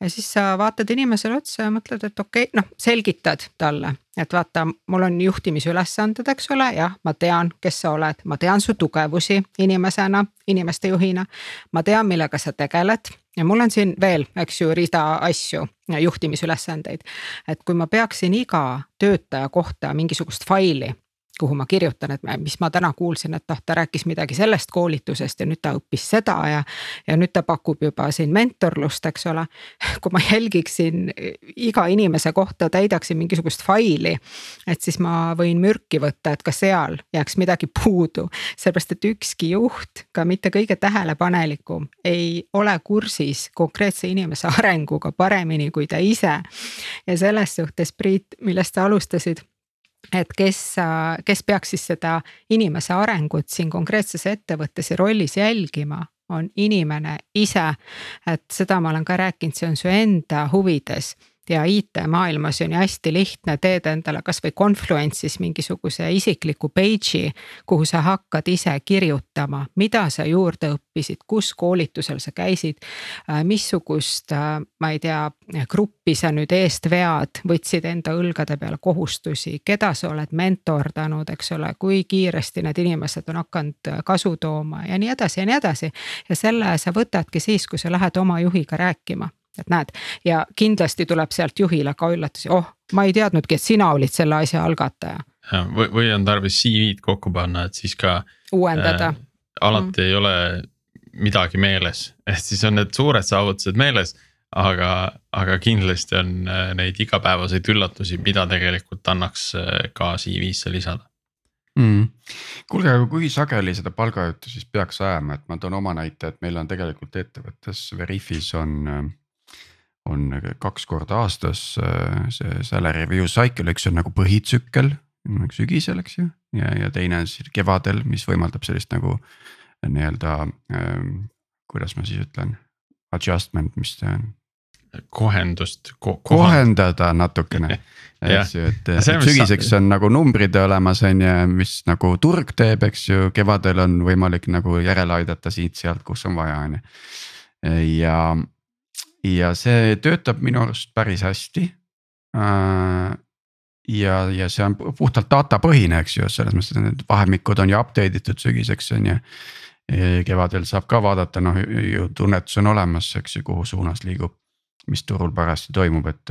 ja siis sa vaatad inimesele otsa ja mõtled, et okei okay,, noh selgitad talle, et vaata, mul on juhtimisülesanded, eks ole, jah, ma tean, kes sa oled, ma tean su tugevusi inimesena, inimeste juhina. ma tean, millega sa tegeled ja mul on siin veel, eks ju, rida asju, juhtimisülesandeid. et kui ma peaksin iga töötaja kohta mingisugust faili kuhu ma kirjutan, et mis ma täna kuulsin, et noh, ta rääkis midagi sellest koolitusest ja nüüd ta õppis seda ja. ja nüüd ta pakub juba siin mentorlust, eks ole. kui ma jälgiksin iga inimese kohta, täidaksin mingisugust faili. et siis ma võin mürki võtta, et ka seal jääks midagi puudu, sellepärast et ükski juht, ka mitte kõige tähelepanelikum, ei ole kursis konkreetse inimese arenguga paremini kui ta ise. ja selles suhtes, Priit, millest sa alustasid et kes, kes peaks siis seda inimese arengut siin konkreetses ettevõttes ja rollis jälgima, on inimene ise. et seda ma olen ka rääkinud, see on su enda huvides ja IT-maailmas on ju hästi lihtne, teed endale kasvõi Confluence'is mingisuguse isikliku page'i, kuhu sa hakkad ise kirjutama, mida sa juurde õppisid, kus koolitusel sa käisid. Äh, missugust, äh, ma ei tea, gruppi sa nüüd eest vead, võtsid enda õlgade peale kohustusi, keda sa oled mentordanud, eks ole, kui kiiresti need inimesed on hakanud äh, kasu tooma ja nii edasi ja nii edasi. ja selle sa võtadki siis, kui sa lähed oma juhiga rääkima et näed ja kindlasti tuleb sealt juhile ka üllatusi, oh, ma ei teadnudki, et sina olid selle asja algataja. või, või on tarvis CV-d kokku panna, et siis ka. uuendada äh,. alati mm. ei ole midagi meeles, ehk siis on need suured saavutused meeles. aga, aga kindlasti on äh, neid igapäevaseid üllatusi, mida tegelikult annaks äh, ka CV-sse lisada mm.. kuulge, aga kui sageli seda palgajuttu siis peaks ajama, et ma toon oma näite, et meil on tegelikult ettevõttes Veriffis on äh, on kaks korda aastas äh, see salary review cycle, üks on nagu põhitsükkel sügisel, eks ju. ja, ja teine on siis kevadel, mis võimaldab sellist nagu nii-öelda ähm,, kuidas ma siis ütlen, adjustment, mis see on kohendust ko. kohendada natukene eks ju, et, et sügiseks on nagu numbrid olemas, on ju, mis nagu turg teeb, eks ju, kevadel on võimalik nagu järele aidata siit-sealt, kus on vaja, on ju. ja, ja see töötab minu arust päris hästi. Äh, ja, ja see on puhtalt data põhine, eks ju, selles mõttes, et need vahemikud on ju update itud sügiseks on ju. kevadel saab ka vaadata, noh ju tunnetus on olemas, eks ju, kuhu suunas liigub, mis turul parajasti toimub, et.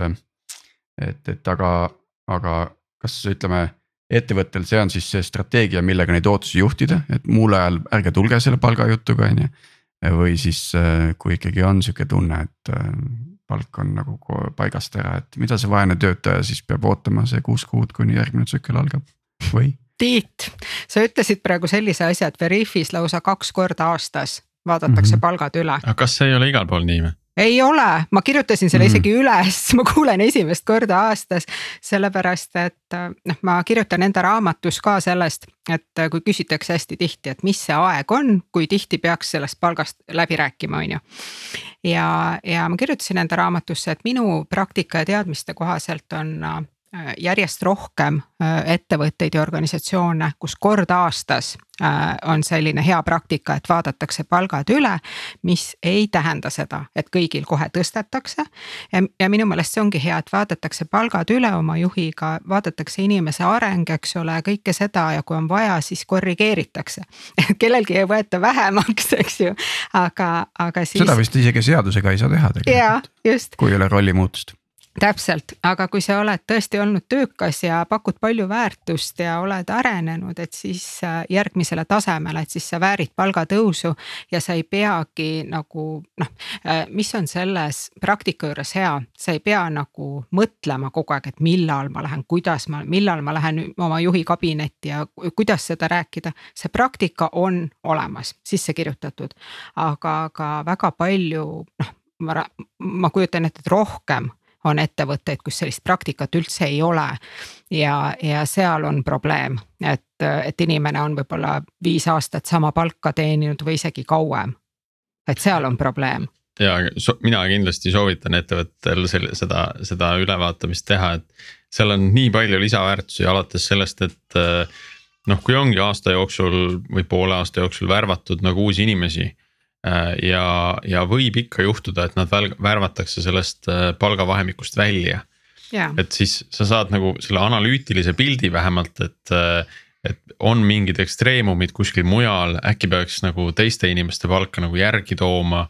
et, et aga, aga kas ütleme ettevõttel, see on siis see strateegia, millega neid ootusi juhtida, et muul ajal ärge tulge selle palgajutuga, on ju või siis, äh, kui ikkagi on sihuke tunne, et äh, palk on nagu paigast ära, et mida see vaene töötaja siis peab ootama see kuus kuud, kuni järgmine tsükkel algab või? Tiit, sa ütlesid praegu sellise asja, et Veriffis lausa kaks korda aastas vaadatakse mm -hmm. palgad üle. aga kas see ei ole igal pool nii või? Ei ole, ma kirjutasin selle mm. isegi üles, ma kuulen esimest korda aastas. sellepärast, et noh, ma kirjutan enda raamatus ka sellest, et kui küsitakse hästi tihti, et mis see aeg on, kui tihti peaks sellest palgast läbi rääkima, on ju. ja, ja ma kirjutasin enda raamatusse, et minu praktika ja teadmiste kohaselt on Äh, järjest rohkem äh, ettevõtteid ja organisatsioone, kus kord aastas äh, on selline hea praktika, et vaadatakse palgad üle. mis ei tähenda seda, et kõigil kohe tõstetakse. ja minu meelest see ongi hea, et vaadatakse palgad üle oma juhiga, vaadatakse inimese areng, eks ole, kõike seda ja kui on vaja, siis korrigeeritakse. kellelgi ei võeta vähemaks, eks ju, aga, aga siis. seda vist isegi seadusega ei saa teha tegelikult. kui ei ole rollimuutust täpselt, aga kui sa oled tõesti olnud töökas ja pakud palju väärtust ja oled arenenud, et siis äh, järgmisele tasemele, et siis sa väärid palgatõusu. ja sa ei peagi nagu noh, äh, mis on selles praktika juures hea, sa ei pea nagu mõtlema kogu aeg, et millal ma lähen, kuidas ma, millal ma lähen oma juhi kabinetti ja kuidas seda rääkida. see praktika on olemas, sisse kirjutatud, aga, aga väga palju noh ma, ma kujutan ette, et rohkem on ettevõtteid, kus sellist praktikat üldse ei ole. ja, ja seal on probleem, et, et inimene on võib-olla viis aastat sama palka teeninud või isegi kauem. et seal on probleem ja so, mina kindlasti soovitan ettevõttel selle, seda, seda ülevaatamist teha, et seal on nii palju lisaväärtusi, alates sellest, et noh, kui ongi aasta jooksul või poole aasta jooksul värvatud nagu uusi inimesi ja, ja võib ikka juhtuda, et nad värvatakse sellest äh, palgavahemikust välja et siis sa saad nagu selle analüütilise pildi vähemalt, et, äh, et on mingid ekstreemumid kuskil mujal, äkki peaks nagu teiste inimeste palka nagu järgi tooma.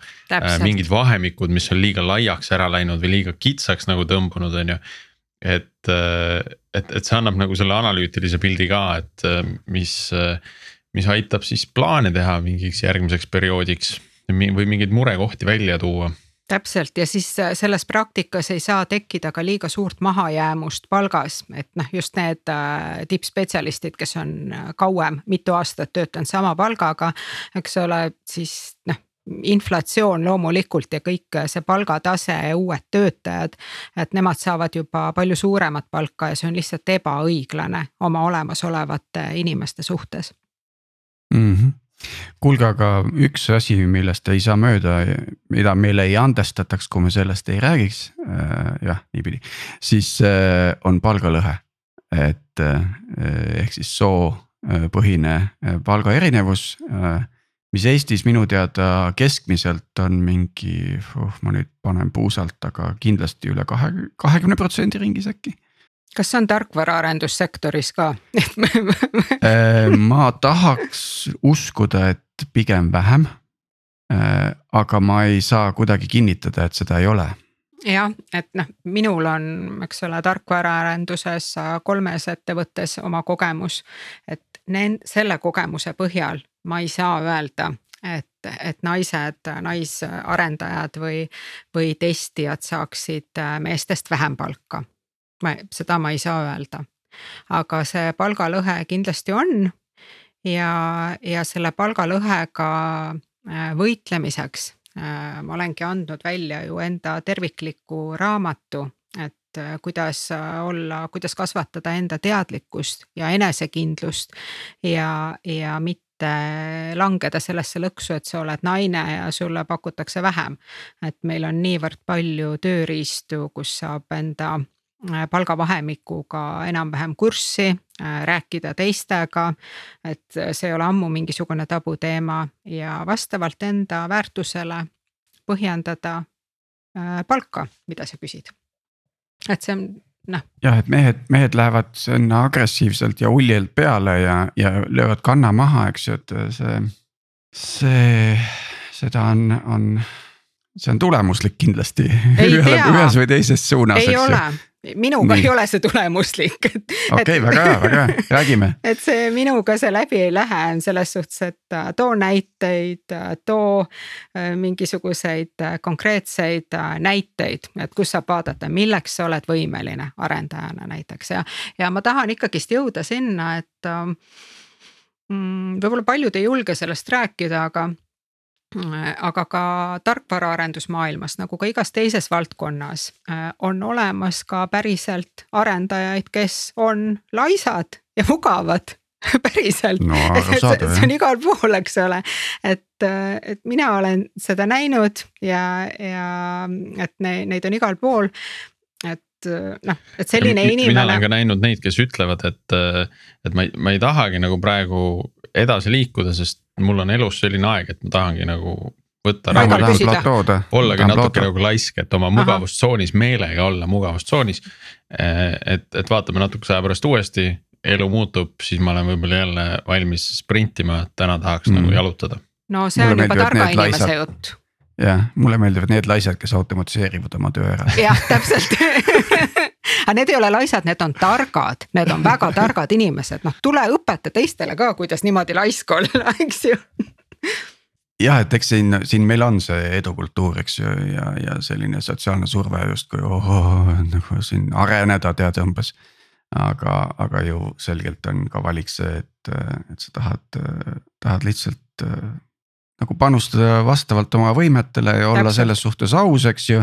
mingid vahemikud, mis on liiga laiaks ära läinud või liiga kitsaks nagu tõmbunud, on ju. et, et, et see annab nagu selle analüütilise pildi ka, et mis, mis aitab siis plaane teha mingiks järgmiseks perioodiks või mingeid murekohti välja tuua. Täpselt ja siis äh, selles praktikas ei saa tekkida ka liiga suurt mahajäämust palgas, et noh, just need äh, tippspetsialistid, kes on äh, kauem, mitu aastat töötanud sama palgaga, eks ole, siis noh inflatsioon loomulikult ja kõik see palgatase ja uued töötajad, et nemad saavad juba palju suuremat palka ja see on lihtsalt ebaõiglane oma olemasolevate inimeste suhtes mm. -hmm kuulge, aga üks asi, millest ei saa mööda, mida meile ei andestataks, kui me sellest ei räägiks äh,, jah, niipidi, siis äh, on palgalõhe. et äh, ehk siis soopõhine äh, palga erinevus äh,, mis Eestis minu teada keskmiselt on mingi, oh ma nüüd panen puusalt, aga kindlasti üle kahe, kahekümne protsendi ringis äkki kas see on tarkvaraarendussektoris ka äh, ma tahaks uskuda, et pigem vähem. Äh, aga ma ei saa kuidagi kinnitada, et seda ei ole jah, et noh, minul on, eks ole, tarkvaraarenduses kolmes ettevõttes oma kogemus. et need, selle kogemuse põhjal ma ei saa öelda, et, et naised, naisarendajad või, või testijad saaksid meestest vähem palka ma, seda ma ei saa öelda. aga see palgalõhe kindlasti on ja, ja selle palgalõhega äh, võitlemiseks äh, ma olengi andnud välja ju enda tervikliku raamatu, et äh, kuidas olla, kuidas kasvatada enda teadlikkust ja enesekindlust ja, ja mitte langeda sellesse lõksu, et sa oled naine ja sulle pakutakse vähem. et meil on niivõrd palju tööriistu, kus saab enda palgavahemikuga enam-vähem kurssi, äh, rääkida teistega. et see ei ole ammu mingisugune tabuteema ja vastavalt enda väärtusele põhjendada äh, palka, mida sa küsid. et see on noh. jah, et mehed, mehed lähevad sinna agressiivselt ja uljelt peale ja, ja löövad kanna maha, eks ju, et see, see, seda on, on see on tulemuslik kindlasti ühes või teises suunas. ei ole, minuga Nii. ei ole see tulemuslik. okei, väga hea, väga hea, räägime. et see minuga see läbi ei lähe, on selles suhtes, et äh, too näiteid, äh, too äh, mingisuguseid konkreetseid näiteid, et kus saab vaadata, milleks sa oled võimeline arendajana näiteks ja, ja ma tahan ikkagist jõuda sinna, et mm, võib-olla paljud ei julge sellest rääkida, aga aga ka tarkvaraarendusmaailmas nagu ka igas teises valdkonnas äh, on olemas ka päriselt arendajaid, kes on laisad ja mugavad päriselt no,, et see, see on igal pool, eks ole, et, et mina olen seda näinud ja, ja et ne, neid on igal pool. et noh, et selline ja, inimene. mina olen ka näinud neid, kes ütlevad, et, et ma ei, ma ei tahagi nagu praegu edasi liikuda, sest mul on elus selline aeg, et ma tahangi nagu võtta rahu. ollagi natuke nagu laisk, et oma mugavustsoonis meelega olla mugavustsoonis. Et, et vaatame natukese aja pärast uuesti, elu muutub, siis ma olen võib-olla jälle valmis sprintima, täna tahaks mm. nagu jalutada. no see Mulle on juba targa inimese jutt jah, mulle meeldivad need laisad, kes automatiseerivad oma töö ära. jah, täpselt aga need ei ole laisad, need on targad, need on väga targad inimesed, noh tule õpeta teistele ka, kuidas niimoodi laisk olla, eks ju jah, et eks siin, siin meil on see edukultuur, eks ju, ja, ja selline sotsiaalne surve justkui oh, nagu siin areneda tead umbes. aga, aga ju selgelt on ka valik see, et, et sa tahad, tahad lihtsalt nagu panustada vastavalt oma võimetele ja olla Täpselt. selles suhtes aus, eks ju.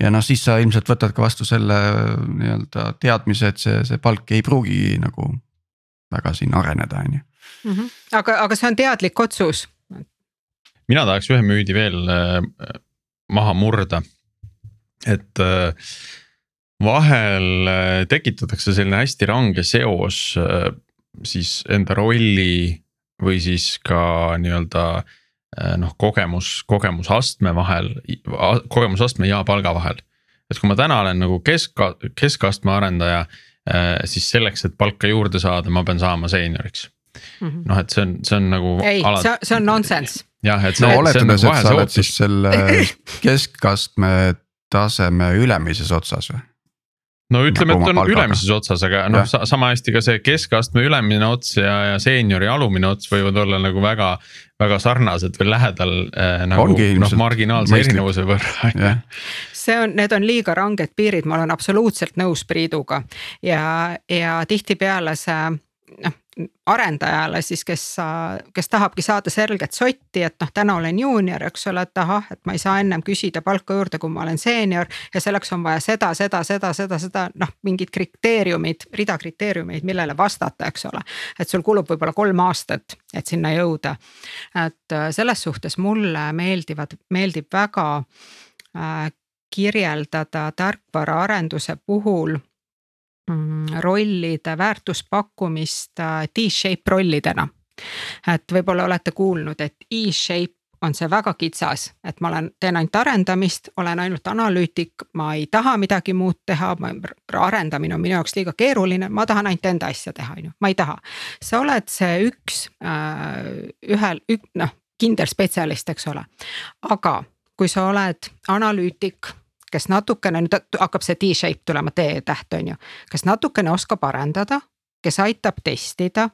ja noh, siis sa ilmselt võtad ka vastu selle nii-öelda teadmise, et see, see palk ei pruugi nagu väga siin areneda, on ju. Mhm. aga, aga see on teadlik otsus. mina tahaks ühe müüdi veel äh, maha murda, et äh, vahel äh, tekitatakse selline hästi range seos siis enda rolli või siis ka nii-öelda eh, noh, kogemus, kogemusastme vahel, kogemusastme ja palga vahel. et kui ma täna olen nagu kesk, keskastme arendaja, eh, siis selleks, et palka juurde saada, ma pean saama seenioriks mm -hmm.. noh, et see on, see on nagu. ei alati..., see, see on nonsense. jah, et see. no oletades, nagu et sa oled siis selle keskastme taseme ülemises otsas või? No ütleme, et on palgaga. ülemises otsas, aga noh, sama hästi ka see keskastme ülemine ots ja, ja seeniori alumine ots võivad olla nagu väga. väga sarnased või lähedal äh, nagu noh, marginaalse mõistlik. erinevuse võrra see on, need on liiga ranged piirid, ma olen absoluutselt nõus Priiduga ja, ja tihtipeale see noh, arendajale siis, kes, kes tahabki saada selget sotti, et noh, täna olen juunior, eks ole, et ahah, et ma ei saa ennem küsida palka juurde, kui ma olen seenior. ja selleks on vaja seda, seda, seda, seda, seda noh, mingid kriteeriumid, rida kriteeriumeid, millele vastata, eks ole. et sul kulub võib-olla kolm aastat, et sinna jõuda. et äh, selles suhtes mulle meeldivad, meeldib väga äh, kirjeldada tarkvaraarenduse puhul rollide väärtuspakkumist äh, T-shape rollidena. et võib-olla olete kuulnud, et E-shape on see väga kitsas, et ma olen, teen ainult arendamist, olen ainult analüütik, ma ei taha midagi muud teha, arendamine on minu jaoks liiga keeruline, ma tahan ainult enda asja teha, on ju, ma ei taha. sa oled see üks äh,, ühel, noh, kindel spetsialist, eks ole. aga kui sa oled analüütik kes natukene, nüüd hakkab see T-shape tulema, T-täht on ju, kes natukene oskab arendada kes aitab testida.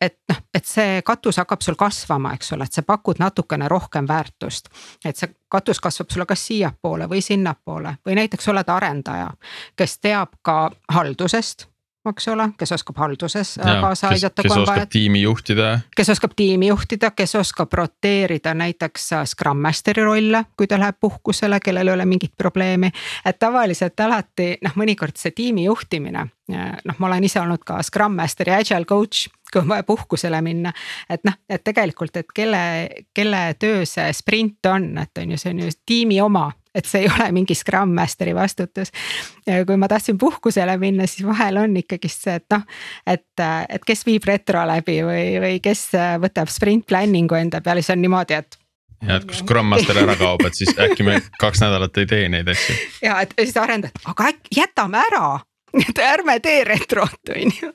et noh, et see katus hakkab sul kasvama, eks ole, et sa pakud natukene rohkem väärtust. et see katus kasvab sulle kas siiapoole või sinnapoole või näiteks oled arendaja, kes teab ka haldusest eks ole, kes oskab halduses ja, kaasa aidata. kes oskab tiimi juhtida. kes oskab tiimi juhtida, kes oskab roteerida näiteks äh, Scrum Masteri rolle, kui ta läheb puhkusele, kellel ei ole mingit probleemi. et tavaliselt alati noh, mõnikord see tiimi juhtimine, äh, noh, ma olen ise olnud ka Scrum Master ja Agile coach kui on vaja puhkusele minna. et noh, et tegelikult, et kelle, kelle töö see sprint on, et on ju, see on ju tiimi oma et see ei ole mingi Scrum Masteri vastutus. kui ma tahtsin puhkusele minna, siis vahel on ikkagist see, et noh, et, et kes viib retro läbi või, või kes võtab sprint planning'u enda peale, siis on niimoodi, et ja et kui Scrum Master ära kaob, et siis äkki me kaks nädalat ei tee neid asju. ja et siis arendajad, aga äkki jätame ära et ärme tee retrot, on ju.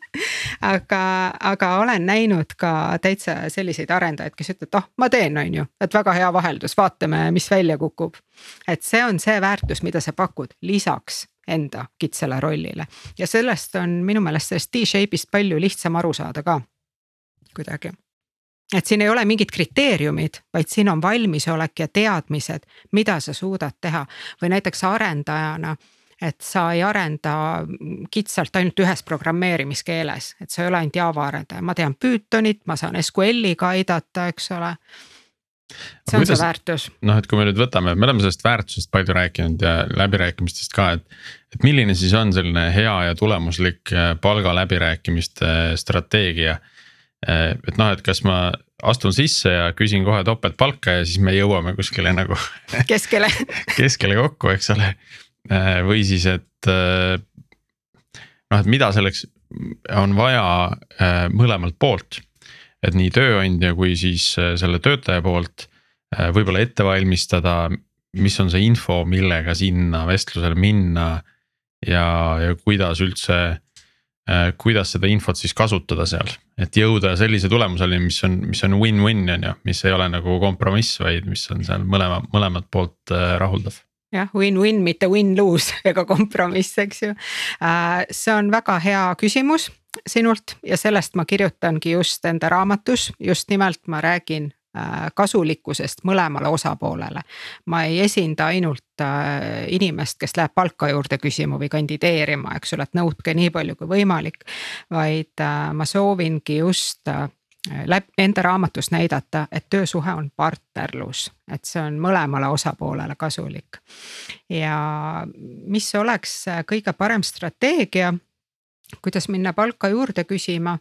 aga, aga olen näinud ka täitsa selliseid arendajaid, kes ütlevad, ah ma teen, on ju, et väga hea vaheldus, vaatame, mis välja kukub. et see on see väärtus, mida sa pakud lisaks enda kitsale rollile ja sellest on minu meelest sellest T-shape'ist palju lihtsam aru saada ka kuidagi et siin ei ole mingid kriteeriumid, vaid siin on valmisolek ja teadmised, mida sa suudad teha või näiteks arendajana et sa ei arenda kitsalt ainult ühes programmeerimiskeeles, et sa ei ole ainult Java arendaja, ma tean Pythonit, ma saan SQL-iga aidata, eks ole. see on Kuidas, see väärtus. noh, et kui me nüüd võtame, me oleme sellest väärtusest palju rääkinud ja läbirääkimistest ka, et. et milline siis on selline hea ja tulemuslik äh, palgaläbirääkimiste strateegia. Äh, et noh, et kas ma astun sisse ja küsin kohe topeltpalka ja siis me jõuame kuskile nagu keskele keskele kokku, eks ole Äh, või siis, et äh, noh, et mida selleks on vaja äh, mõlemalt poolt. et nii tööandja kui siis selle töötaja poolt võib-olla ette valmistada, mis on see info, millega sinna vestlusele minna. ja, ja kuidas üldse, kuidas seda infot siis kasutada seal, et jõuda sellise tulemuseni, mis on, mis on win-win on ju, mis ei ole nagu kompromiss, vaid mis on seal mõlema, mõlemat poolt rahuldav jah, win-win, mitte win-lose ega kompromiss, eks ju. Äh, see on väga hea küsimus sinult ja sellest ma kirjutangi just enda raamatus, just nimelt ma räägin äh, kasulikkusest mõlemale osapoolele. ma ei esinda ainult äh, inimest, kes läheb palka juurde küsima või kandideerima, eks ole, et nõudke nii palju kui võimalik. vaid ma soovingi just läbi enda raamatus näidata, et töösuhe on partnerlus, et see on mõlemale osapoolele kasulik. ja mis oleks kõige parem strateegia, kuidas minna palka juurde küsima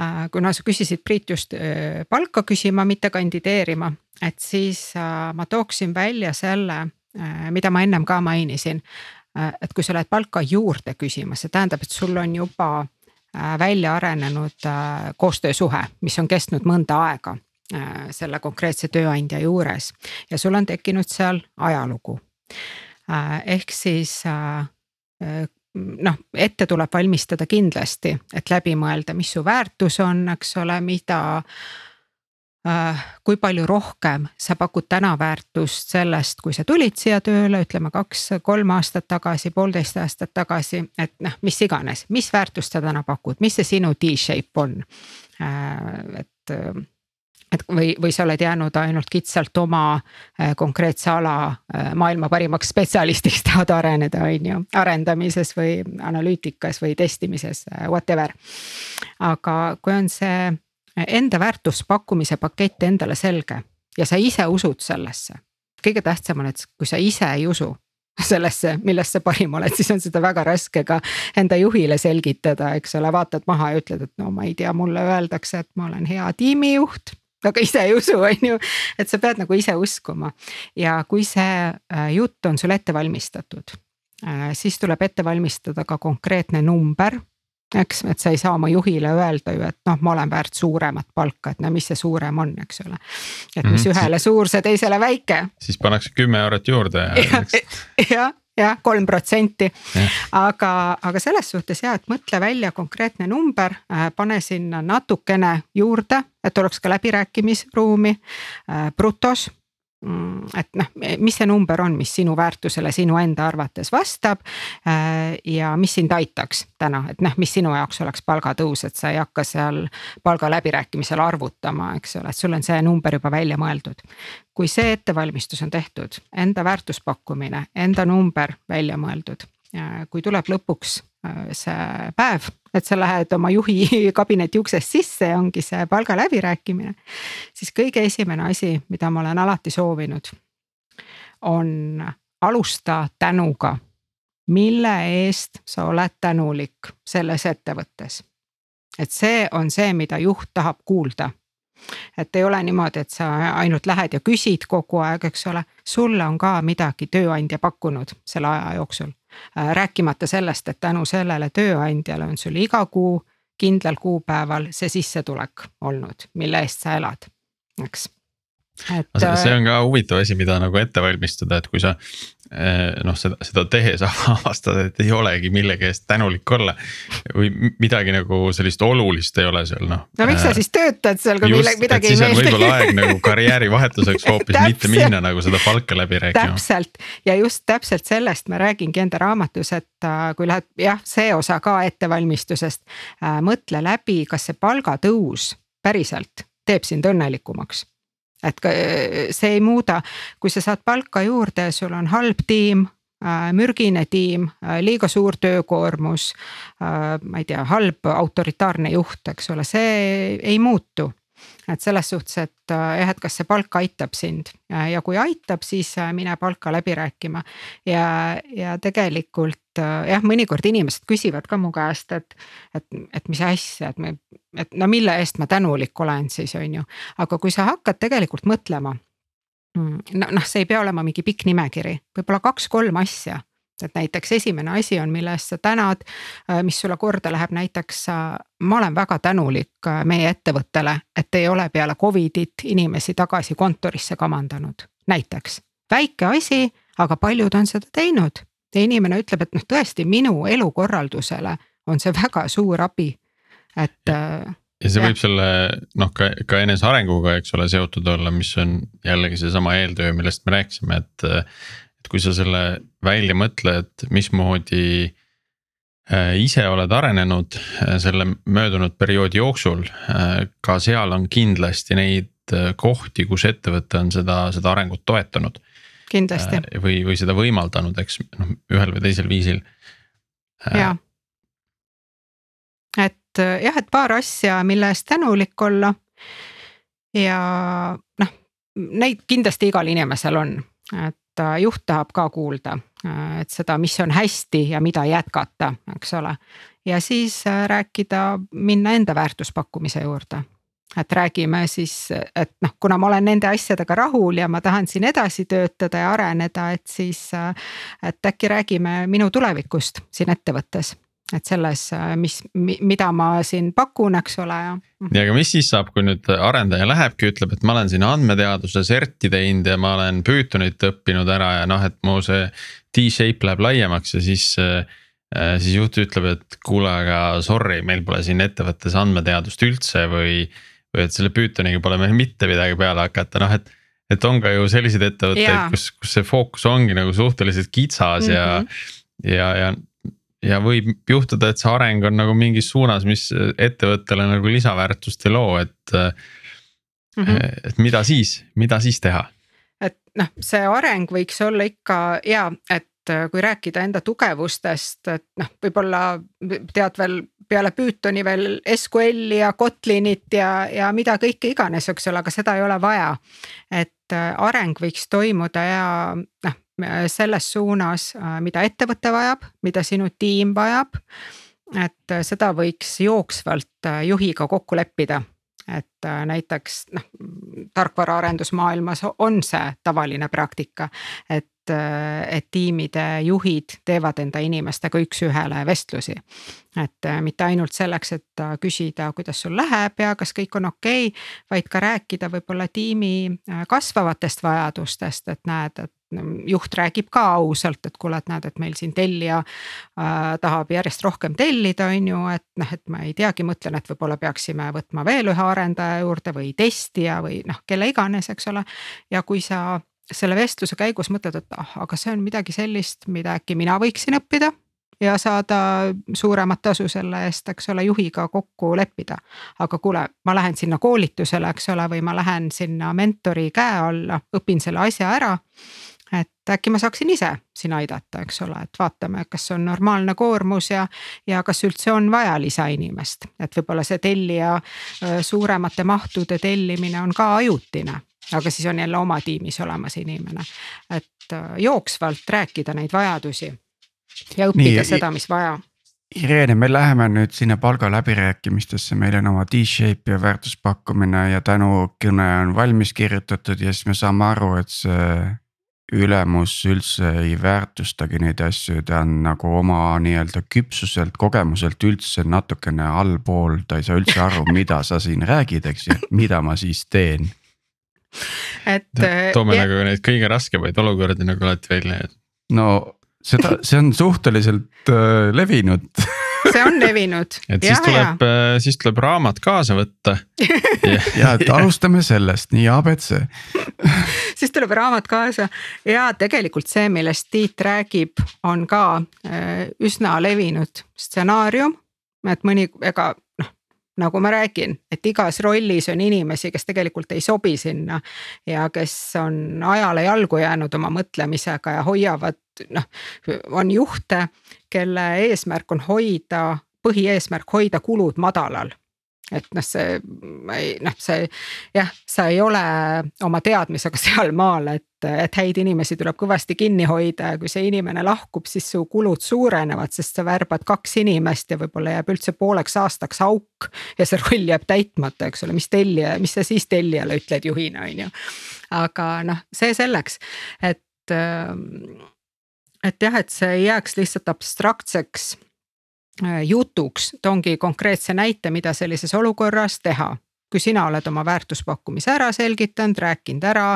äh, kuna sa küsisid Priit just äh, palka küsima, mitte kandideerima, et siis äh, ma tooksin välja selle, mida ma ennem ka mainisin. et kui sa lähed palka juurde küsima, see tähendab, et sul on juba välja arenenud äh, koostöösuhe, mis on kestnud mõnda aega äh, selle konkreetse tööandja juures ja sul on tekkinud seal ajalugu. ehk siis noh, ette tuleb valmistada kindlasti, et läbi mõelda, mis su väärtus on, eks ole, mida Äh, kui palju rohkem sa pakud täna väärtust sellest, kui sa tulid siia tööle, ütleme kaks-kolm aastat tagasi, poolteist aastat tagasi, et noh, mis iganes, mis väärtust sa täna pakud, mis see sinu T-shape on? Äh, et, et või, või sa oled jäänud ainult kitsalt oma äh, konkreetse ala maailma parimaks spetsialistiks tahad areneda, on ju, arendamises või analüütikas või testimises, whatever. aga kui on see enda väärtuspakkumise pakett endale selge ja sa ise usud sellesse. kõige tähtsam on, et kui sa ise ei usu sellesse, milles sa parim oled, siis on seda väga raske ka enda juhile selgitada, eks ole, vaatad maha ja ütled, et no ma ei tea, mulle öeldakse, et ma olen hea tiimijuht. Aga ise ei usu, on ju, et sa pead nagu ise uskuma. Ja kui see äh, jutt on sul ette valmistatud, äh, siis tuleb ette valmistada ka konkreetne number eks, et sa ei saa oma juhile öelda ju, et noh, ma olen väärt suuremat palka, et no mis see suurem on, eks ole. et mis mm -hmm. ühele suur, see teisele väike. siis pannakse kümme eurot juurde ja. jah, jah, kolm protsenti, aga, aga selles suhtes ja, et mõtle välja konkreetne number, äh, pane sinna natukene juurde, et oleks ka läbirääkimisruumi äh, brutos et noh, mis see number on, mis sinu väärtusele sinu enda arvates vastab. Äh, ja mis sind aitaks täna, et noh, mis sinu jaoks oleks palgatõus, et sa ei hakka seal palgaläbirääkimisel arvutama, eks ole, et sul on see number juba välja mõeldud. kui see ettevalmistus on tehtud, enda väärtuspakkumine, enda number välja mõeldud, kui tuleb lõpuks äh, see päev et sa lähed oma juhi kabineti uksest sisse ja ongi see palgaläbirääkimine. siis kõige esimene asi, mida ma olen alati soovinud, on alusta tänuga. mille eest sa oled tänulik selles ettevõttes? et see on see, mida juht tahab kuulda et ei ole niimoodi, et sa ainult lähed ja küsid kogu aeg, eks ole, sulle on ka midagi tööandja pakkunud selle aja jooksul. Äh, rääkimata sellest, et tänu sellele tööandjale on sul iga kuu kindlal kuupäeval see sissetulek olnud, mille eest sa elad, eks et. see on ka huvitav asi, mida nagu ette valmistada, et kui sa Eh, noh, seda, seda tehes avastad, et ei olegi millegi eest tänulik olla. või midagi nagu sellist olulist ei ole seal noh. no miks sa eh, siis töötad seal, kui millegi midagi ei meeldi. võib-olla aeg nagu karjäärivahetuseks hoopis mitte minna nagu seda palka läbi rääkima. täpselt ja just täpselt sellest ma räägingi enda raamatus, et äh, kui lähed jah, see osa ka ettevalmistusest äh,. mõtle läbi, kas see palgatõus päriselt teeb sind õnnelikumaks et see ei muuda, kui sa saad palka juurde, sul on halb tiim äh, mürgine tiim, äh, liiga suur töökoormus, äh, ma ei tea, halb autoritaarne juht, eks ole, see ei muutu. Et selles suhtes, et jah, et kas see palk aitab sind. Ja kui aitab, siis mine palka läbi rääkima. ja, ja tegelikult jah, mõnikord inimesed küsivad ka mu käest, et, et, et mis asja, et me, et no mille eest ma tänulik olen siis, on ju. aga kui sa hakkad tegelikult mõtlema mm, no noh, see ei pea olema mingi pikk nimekiri, võib-olla kaks-kolm asja et näiteks esimene asi on, mille eest sa tänad, äh, mis sulle korda läheb, näiteks ma olen väga tänulik äh, meie ettevõttele, et ei ole peale Covidit inimesi tagasi kontorisse kamandanud, näiteks. väike asi, aga paljud on seda teinud ja inimene ütleb, et noh, tõesti minu elukorraldusele on see väga suur abi, et äh, ja see ja. võib selle noh, ka, ka enesearenguga, eks ole, seotud olla, mis on jällegi seesama eeltöö, millest me rääkisime, et et kui sa selle välja mõtled, mismoodi äh, ise oled arenenud äh, selle möödunud perioodi jooksul, ka seal on kindlasti neid kohti, kus ettevõte on seda, seda arengut toetanud. Kindlasti. või, või seda võimaldanud, eks noh, ühel või teisel viisil. ja, et jah, et paar asja, mille eest tänulik olla. ja noh, neid kindlasti igal inimesel on, et juht tahab ka kuulda, et seda, mis on hästi ja mida jätkata, eks ole. ja siis äh, rääkida, minna enda väärtuspakkumise juurde et räägime siis, et noh, kuna ma olen nende asjadega rahul ja ma tahan siin edasi töötada ja areneda, et siis, et äkki räägime minu tulevikust siin ettevõttes et selles, mis, mida ma siin pakun, eks ole ja. aga mis siis saab, kui nüüd arendaja lähebki, ütleb, et ma olen siin andmeteaduse serti teinud ja ma olen Pythonit õppinud ära ja noh, et mu see T-shape läheb laiemaks ja siis. siis juht ütleb, et kuule, aga sorry, meil pole siin ettevõttes andmeteadust üldse või või et selle Pythoniga pole meil mitte midagi peale hakata, noh et. et on ka ju selliseid ettevõtteid, kus, kus see fookus ongi nagu suhteliselt kitsas mm -hmm. ja, ja, ja ja võib juhtuda, et see areng on nagu mingis suunas, mis ettevõttele nagu lisaväärtust ei loo, et mm. -hmm. et mida siis, mida siis teha? et noh, see areng võiks olla ikka hea, et kui rääkida enda tugevustest, et noh, võib-olla tead veel peale Pythoni veel SQL-i ja Kotlinit ja, ja mida kõike iganes, eks ole, aga seda ei ole vaja. et areng võiks toimuda ja noh, selles suunas, mida ettevõte vajab, mida sinu tiim vajab. et seda võiks jooksvalt juhiga kokku leppida et äh, näiteks noh, tarkvaraarendusmaailmas on see tavaline praktika, et, äh, et tiimide juhid teevad enda inimestega üks-ühele vestlusi. et äh, mitte ainult selleks, et küsida, kuidas sul läheb ja kas kõik on okei okay,, vaid ka rääkida võib-olla tiimi kasvavatest vajadustest, et näed, et juht räägib ka ausalt, et kuule, et näed, et meil siin tellija äh, tahab järjest rohkem tellida, on ju, et noh, et ma ei teagi, mõtlen, et võib-olla peaksime võtma veel ühe arendaja juurde või testija või noh, kelle iganes, eks ole. ja kui sa selle vestluse käigus mõtled, et ah, aga see on midagi sellist, mida äkki mina võiksin õppida ja saada suuremat tasu selle eest, eks ole, juhiga kokku leppida. aga kuule, ma lähen sinna koolitusele, eks ole, või ma lähen sinna mentori käe alla, õpin selle asja ära et äkki ma saaksin ise siin aidata, eks ole, et vaatame, kas on normaalne koormus ja, ja kas üldse on vaja lisainimest, et võib-olla see tellija suuremate mahtude tellimine on ka ajutine aga siis on jälle oma tiimis olemas inimene, et jooksvalt rääkida neid vajadusi ja õppida Nii, seda, mis vaja. Irene, me läheme nüüd sinna palgaläbirääkimistesse, meil on oma T-shape ja väärtuspakkumine ja tänukõne on valmis kirjutatud ja siis me saame aru, et see ülemus üldse ei väärtustagi neid asju, ta on nagu oma nii-öelda küpsuselt, kogemuselt üldse natukene allpool, ta ei saa üldse aru, mida sa siin räägid, eks ju, mida ma siis teen. et. toome ja... nagu neid kõige raskemaid olukordi nagu alati välja. no seda, see on suhteliselt äh, levinud see on levinud. et siis ja, tuleb, äh, siis tuleb raamat kaasa võtta. Ja et alustame sellest, nii abc siis tuleb raamat kaasa. Ja tegelikult see, millest Tiit räägib, on ka äh, üsna levinud stsenaarium. et mõni, ega noh, nagu ma räägin, et igas rollis on inimesi, kes tegelikult ei sobi sinna ja kes on ajale jalgu jäänud oma mõtlemisega ja hoiavad noh, on juhte, kelle eesmärk on hoida, põhieesmärk hoida kulud madalal et noh, see noh, see jah, sa ei ole oma teadmisega sealmaal, et, et häid inimesi tuleb kõvasti kinni hoida ja kui see inimene lahkub, siis su kulud suurenevad, sest sa värbad kaks inimest ja võib-olla jääb üldse pooleks aastaks auk. ja see roll jääb täitmata, eks ole, mis tellija, mis sa siis tellijale ütled juhina, on ju. aga noh, see selleks, et et jah, et see ei jääks lihtsalt abstraktseks äh, jutuks, toongi konkreetse näite, mida sellises olukorras teha kui sina oled oma väärtuspakkumise ära selgitanud, rääkinud ära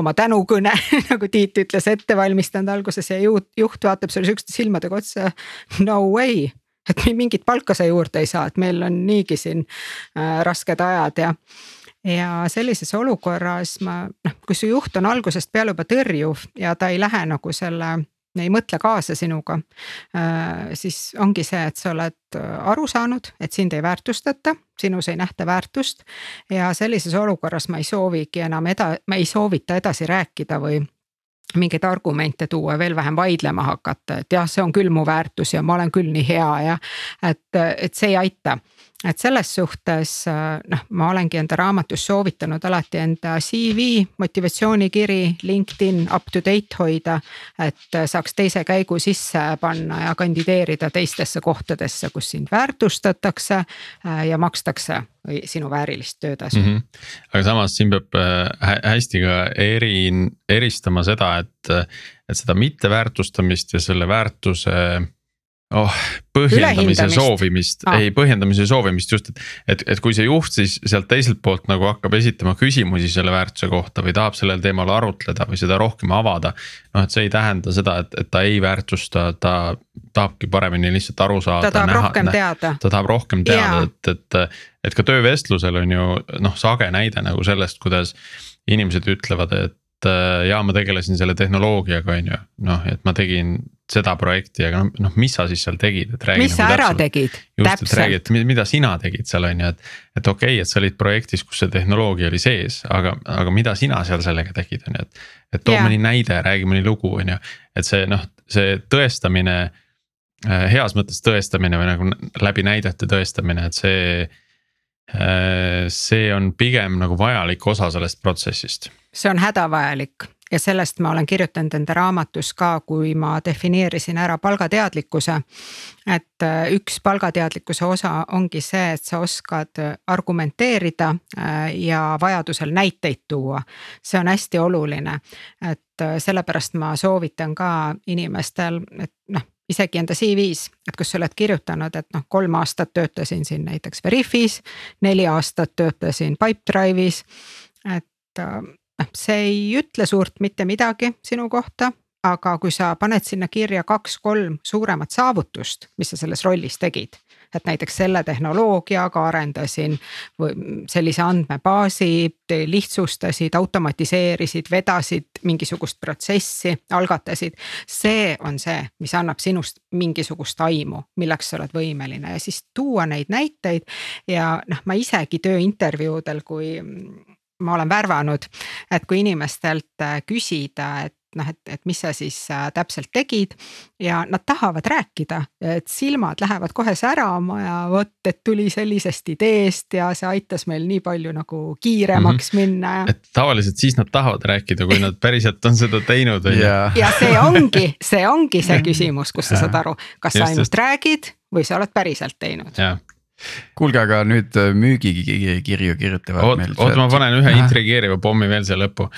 oma tänukõne nagu Tiit ütles, ette valmistanud alguses ja juht, juht vaatab sulle sihukeste silmadega otsa. no way, et mingit palka sa juurde ei saa, et meil on niigi siin äh, rasked ajad ja ja sellises olukorras ma noh, kui su juht on algusest peale juba tõrjuv ja ta ei lähe nagu selle ei mõtle kaasa sinuga. Äh, siis ongi see, et sa oled äh, aru saanud, et sind ei väärtustata, sinus ei nähta väärtust. ja sellises olukorras ma ei soovigi enam eda-, ma ei soovita edasi rääkida või mingeid argumente tuua, veel vähem vaidlema hakata, et jah, see on küll mu väärtus ja ma olen küll nii hea ja et, et see ei aita et selles suhtes noh, ma olengi enda raamatus soovitanud alati enda CV, motivatsioonikiri, LinkedIn up to date hoida. et saaks teise käigu sisse panna ja kandideerida teistesse kohtadesse, kus sind väärtustatakse äh, ja makstakse sinu väärilist töötasu mm. -hmm. aga samas siin peab äh, hästi ka eri, eristama seda, et, et seda mitteväärtustamist ja selle väärtuse oh, põhjendamise soovimist ah., ei põhjendamise soovimist just, et. et, et kui see juht siis sealt teiselt poolt nagu hakkab esitama küsimusi selle väärtuse kohta või tahab sellel teemal arutleda või seda rohkem avada. noh, et see ei tähenda seda, et, et ta ei väärtusta, ta tahabki paremini lihtsalt aru saada. ta tahab näha, rohkem teada. ta tahab rohkem teada, et, et, et ka töövestlusel on ju noh, sage näide nagu sellest, kuidas inimesed ütlevad, et ja ma tegelesin selle tehnoloogiaga, on ju, noh, et ma tegin seda projekti, aga noh, noh, mis sa siis seal tegid, et räägi. mis nagu sa ära täpselt. tegid? just, et räägi, et mida sina tegid seal on ju, et. et okei okay,, et sa olid projektis, kus see tehnoloogia oli sees, aga, aga mida sina seal sellega tegid, on ju, et. et too yeah. mõni näide, räägi mõni lugu, on ju, et see noh, see tõestamine. Äh, heas mõttes tõestamine või nagu läbi näidete tõestamine, et see Äh, see on pigem nagu vajalik osa sellest protsessist. see on hädavajalik ja sellest ma olen kirjutanud enda raamatus ka, kui ma defineerisin ära palgateadlikkuse. et äh, üks palgateadlikkuse osa ongi see, et sa oskad argumenteerida äh, ja vajadusel näiteid tuua. see on hästi oluline, et sellepärast ma soovitan ka inimestel, et noh isegi enda CV-s, et kus sa oled kirjutanud, et noh, kolm aastat töötasin siin näiteks Veriffis, neli aastat töötasin Pipedrive'is. et äh, see ei ütle suurt mitte midagi sinu kohta, aga kui sa paned sinna kirja kaks-kolm suuremat saavutust, mis sa selles rollis tegid et näiteks selle tehnoloogiaga arendasin sellise andmebaasi, lihtsustasid, automatiseerisid, vedasid mingisugust protsessi, algatasid. see on see, mis annab sinust mingisugust aimu, milleks sa oled võimeline ja siis tuua neid näiteid ja noh, ma isegi tööintervjuudel, kui ma olen värvanud, et kui inimestelt küsida, et noh, et, et mis sa siis äh, täpselt tegid ja nad tahavad rääkida, et silmad lähevad kohe särama ja vot, et tuli sellisest ideest ja see aitas meil nii palju nagu kiiremaks mm -hmm. minna ja. et tavaliselt siis nad tahavad rääkida, kui nad päriselt on seda teinud on ju. ja see ongi, see ongi see küsimus, kus sa saad aru, kas just, sa ainult just. räägid või sa oled päriselt teinud kuulge, aga nüüd äh, müügikirju kirjutavad oot, meil. oot, ma panen ühe intrigeeriva pommi veel siia lõppu.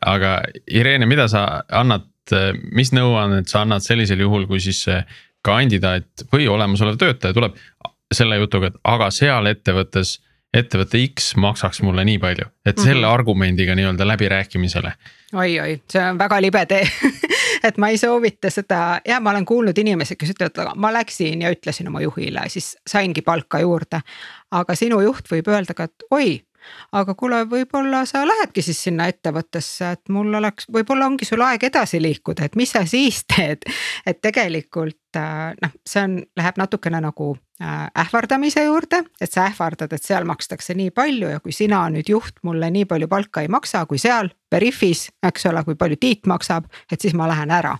aga Irene, mida sa annad, äh, mis nõuannet sa annad sellisel juhul, kui siis see kandidaat või olemasolev töötaja tuleb selle jutuga, et aga seal ettevõttes ettevõte X maksaks mulle nii palju, et selle mm -hmm. argumendiga nii-öelda läbirääkimisele. oi-oi, see on väga libe tee et ma ei soovita seda ja ma olen kuulnud inimesi, kes ütlevad, ma läksin ja ütlesin oma juhile, siis saingi palka juurde. aga sinu juht võib öelda ka, et oi aga kuule, võib-olla sa lähedki siis sinna ettevõttesse, et mul oleks, võib-olla ongi sul aeg edasi liikuda, et mis sa siis teed. et tegelikult äh, noh, see on, läheb natukene nagu äh, ähvardamise juurde, et sa ähvardad, et seal makstakse nii palju ja kui sina nüüd juht mulle nii palju palka ei maksa, kui seal Veriffis, eks ole, kui palju Tiit maksab, et siis ma lähen ära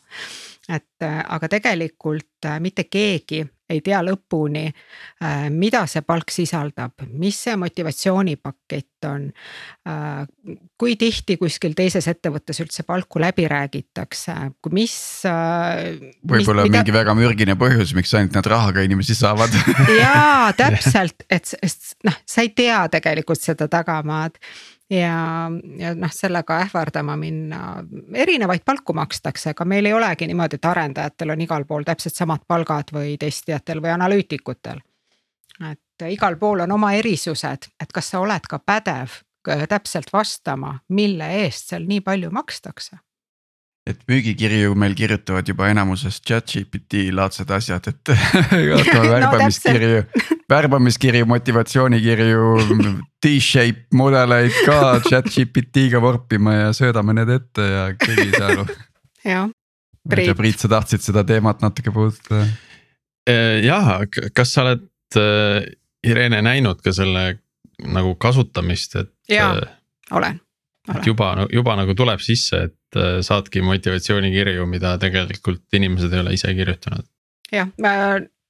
et äh, aga tegelikult mitte keegi ei tea lõpuni, äh, mida see palk sisaldab, mis see motivatsioonipakett on. Äh, kui tihti kuskil teises ettevõttes üldse palku läbi räägitakse, mis. Äh, võib-olla mida... mingi väga mürgine põhjus, miks ainult nad rahaga inimesi saavad jaa, täpselt, et noh, sa ei tea tegelikult seda tagamaad ja, ja noh, sellega ähvardama minna, erinevaid palku makstakse, aga meil ei olegi niimoodi, et arendajatel on igal pool täpselt samad palgad või testijatel või analüütikutel. et igal pool on oma erisused, et kas sa oled ka pädev täpselt vastama, mille eest seal nii palju makstakse et müügikirju meil kirjutavad juba enamuses chat-GPT laadsed asjad, et hakkame värbamiskirju no,, värbamiskirju, motivatsioonikirju, T-shape mudeleid ka chat-GPT-ga vorpima ja söödame need ette ja keegi ei saa aru. jah, Priit. Priit, sa tahtsid seda teemat natuke puudutada? Äh, jah, kas sa oled äh, Irene näinud ka selle nagu kasutamist, et. jaa, äh, olen et juba, juba nagu tuleb sisse, et äh, saadki motivatsioonikirju, mida tegelikult inimesed ei ole ise kirjutanud. jah, ma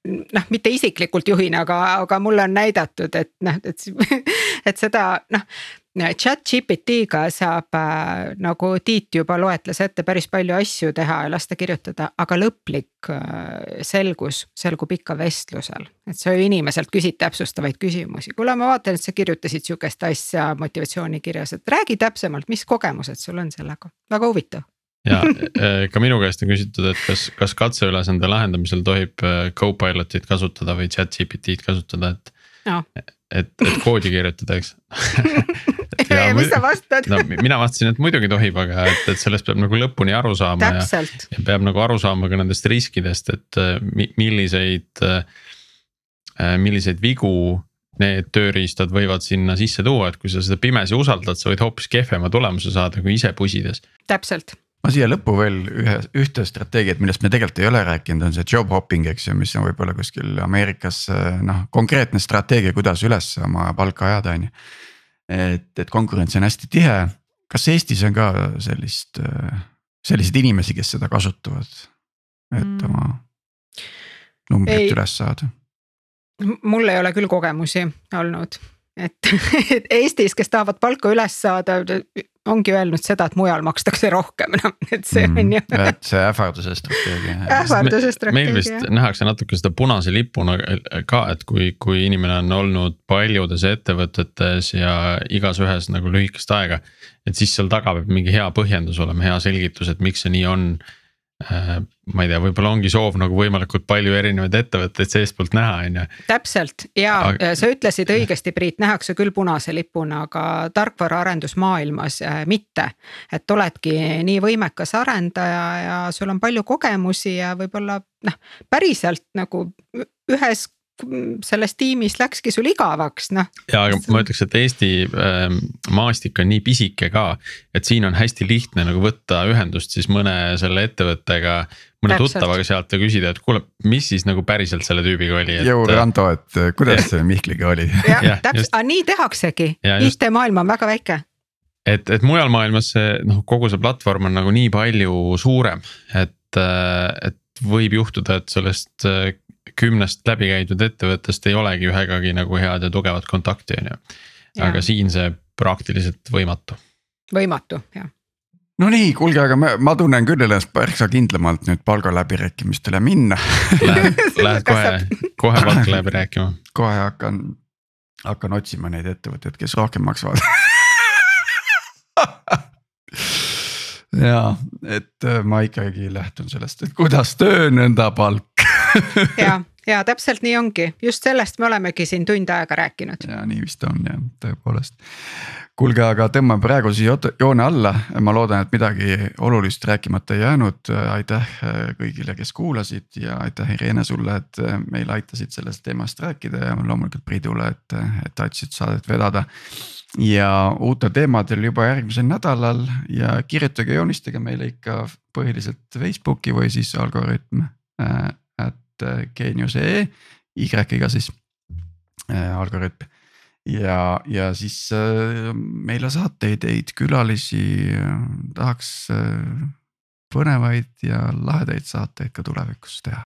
noh, mitte isiklikult juhin, aga, aga mulle on näidatud, et noh, et, et seda noh chat GPT-ga saab äh, nagu Tiit juba loetles ette päris palju asju teha ja lasta kirjutada, aga lõplik äh, selgus selgub ikka vestlusel. et sa ju inimeselt küsid täpsustavaid küsimusi, kuule, ma vaatan, et sa kirjutasid sihukest asja motivatsioonikirjas, et räägi täpsemalt, mis kogemused sul on sellega, väga huvitav ja äh, ka minu käest on küsitud, et kas, kas katseülesande lahendamisel tohib äh, Copilotit kasutada või chat GPT-d kasutada, et no.. et, et koodi kirjutada, eks ja mis sa vastad no mina vastasin, et muidugi tohib, aga et, et sellest peab nagu lõpuni aru saama ja, ja peab nagu aru saama ka nendest riskidest, et milliseid, milliseid vigu need tööriistad võivad sinna sisse tuua, et kui sa seda pimesi usaldad, sa võid hoopis kehvema tulemuse saada kui ise pusides. täpselt. Ma siia lõppu veel ühe, ühte strateegiat, millest me tegelikult ei ole rääkinud, on see job hopping, eks ju, mis on võib-olla kuskil Ameerikas noh, konkreetne strateegia, kuidas üles oma palka ajada, on ju. et, et konkurents on hästi tihe, kas Eestis on ka sellist, selliseid inimesi, kes seda kasutavad, et mm. oma numbrit ei. üles saada mul ei ole küll kogemusi olnud, et, et Eestis, kes tahavad palka üles saada, ongi öelnud seda, et mujal makstakse rohkem, noh, et see mm, on ju. et see ähvarduse strateegia. ähvarduse strateegia. meil vist nähakse natuke seda punase lipuna ka, et kui, kui inimene on olnud paljudes ettevõtetes ja igas ühes nagu lühikest aega. et siis seal taga peab mingi hea põhjendus olema, hea selgitus, et miks see nii on Äh, ma ei tea, võib-olla ongi soov nagu võimalikult palju erinevaid ettevõtteid seestpoolt näha, on ju. täpselt ja aga... sa ütlesid õigesti, Priit, nähakse küll punase lipuna, aga tarkvaraarendusmaailmas äh, mitte. et oledki nii võimekas arendaja ja sul on palju kogemusi ja võib-olla noh, päriselt nagu ühes selles tiimis läkski sul igavaks, noh. ja, aga ma ütleks, et Eesti äh, maastik on nii pisike ka, et siin on hästi lihtne nagu võtta ühendust siis mõne selle ettevõttega. mõne Täpselt. tuttavaga sealt ja küsida, et kuule, mis siis nagu päriselt selle tüübiga oli et.... jõu Ranto, et kuidas see Mihkliga oli? jah, täpselt, aga nii tehaksegi, IT-maailm on väga väike et, et mujal maailmas see noh, kogu see platvorm on nagu nii palju suurem, et, et võib juhtuda, et sellest kümnest läbi käidud ettevõttest ei olegi ühegagi nagu head ja tugevat kontakti, on ju. aga siin see praktiliselt võimatu. võimatu, jah no nii, kuulge, aga ma, ma tunnen küll ennast märksa kindlamalt nüüd palgaläbirääkimistele minna Lähed, lähed kohe, kohe palka läbi rääkima? kohe hakkan, hakkan otsima neid ettevõtteid, kes rohkem maksavad ja, et äh, ma ikkagi lähtun sellest, et kuidas töö, nõnda palk ja, ja täpselt nii ongi, just sellest me olemegi siin tund aega rääkinud. ja nii vist on jah, tõepoolest. kuulge, aga tõmbame praegu siia joone alla, ma loodan, et midagi olulist rääkimata ei jäänud. aitäh kõigile, kes kuulasid ja aitäh Irene sulle, et meile aitasid sellest teemast rääkida ja loomulikult Priidule, et, et aitasid saadet vedada ja uutel teemadel juba järgmisel nädalal ja kirjutage, joonistage meile ikka põhiliselt Facebooki või siis Algorütm geenius.ee, Y-iga siis äh, algoritm. ja, ja siis äh, meile saateid, külalisi äh, tahaks põnevaid ja lahedaid saateid ka tulevikus teha.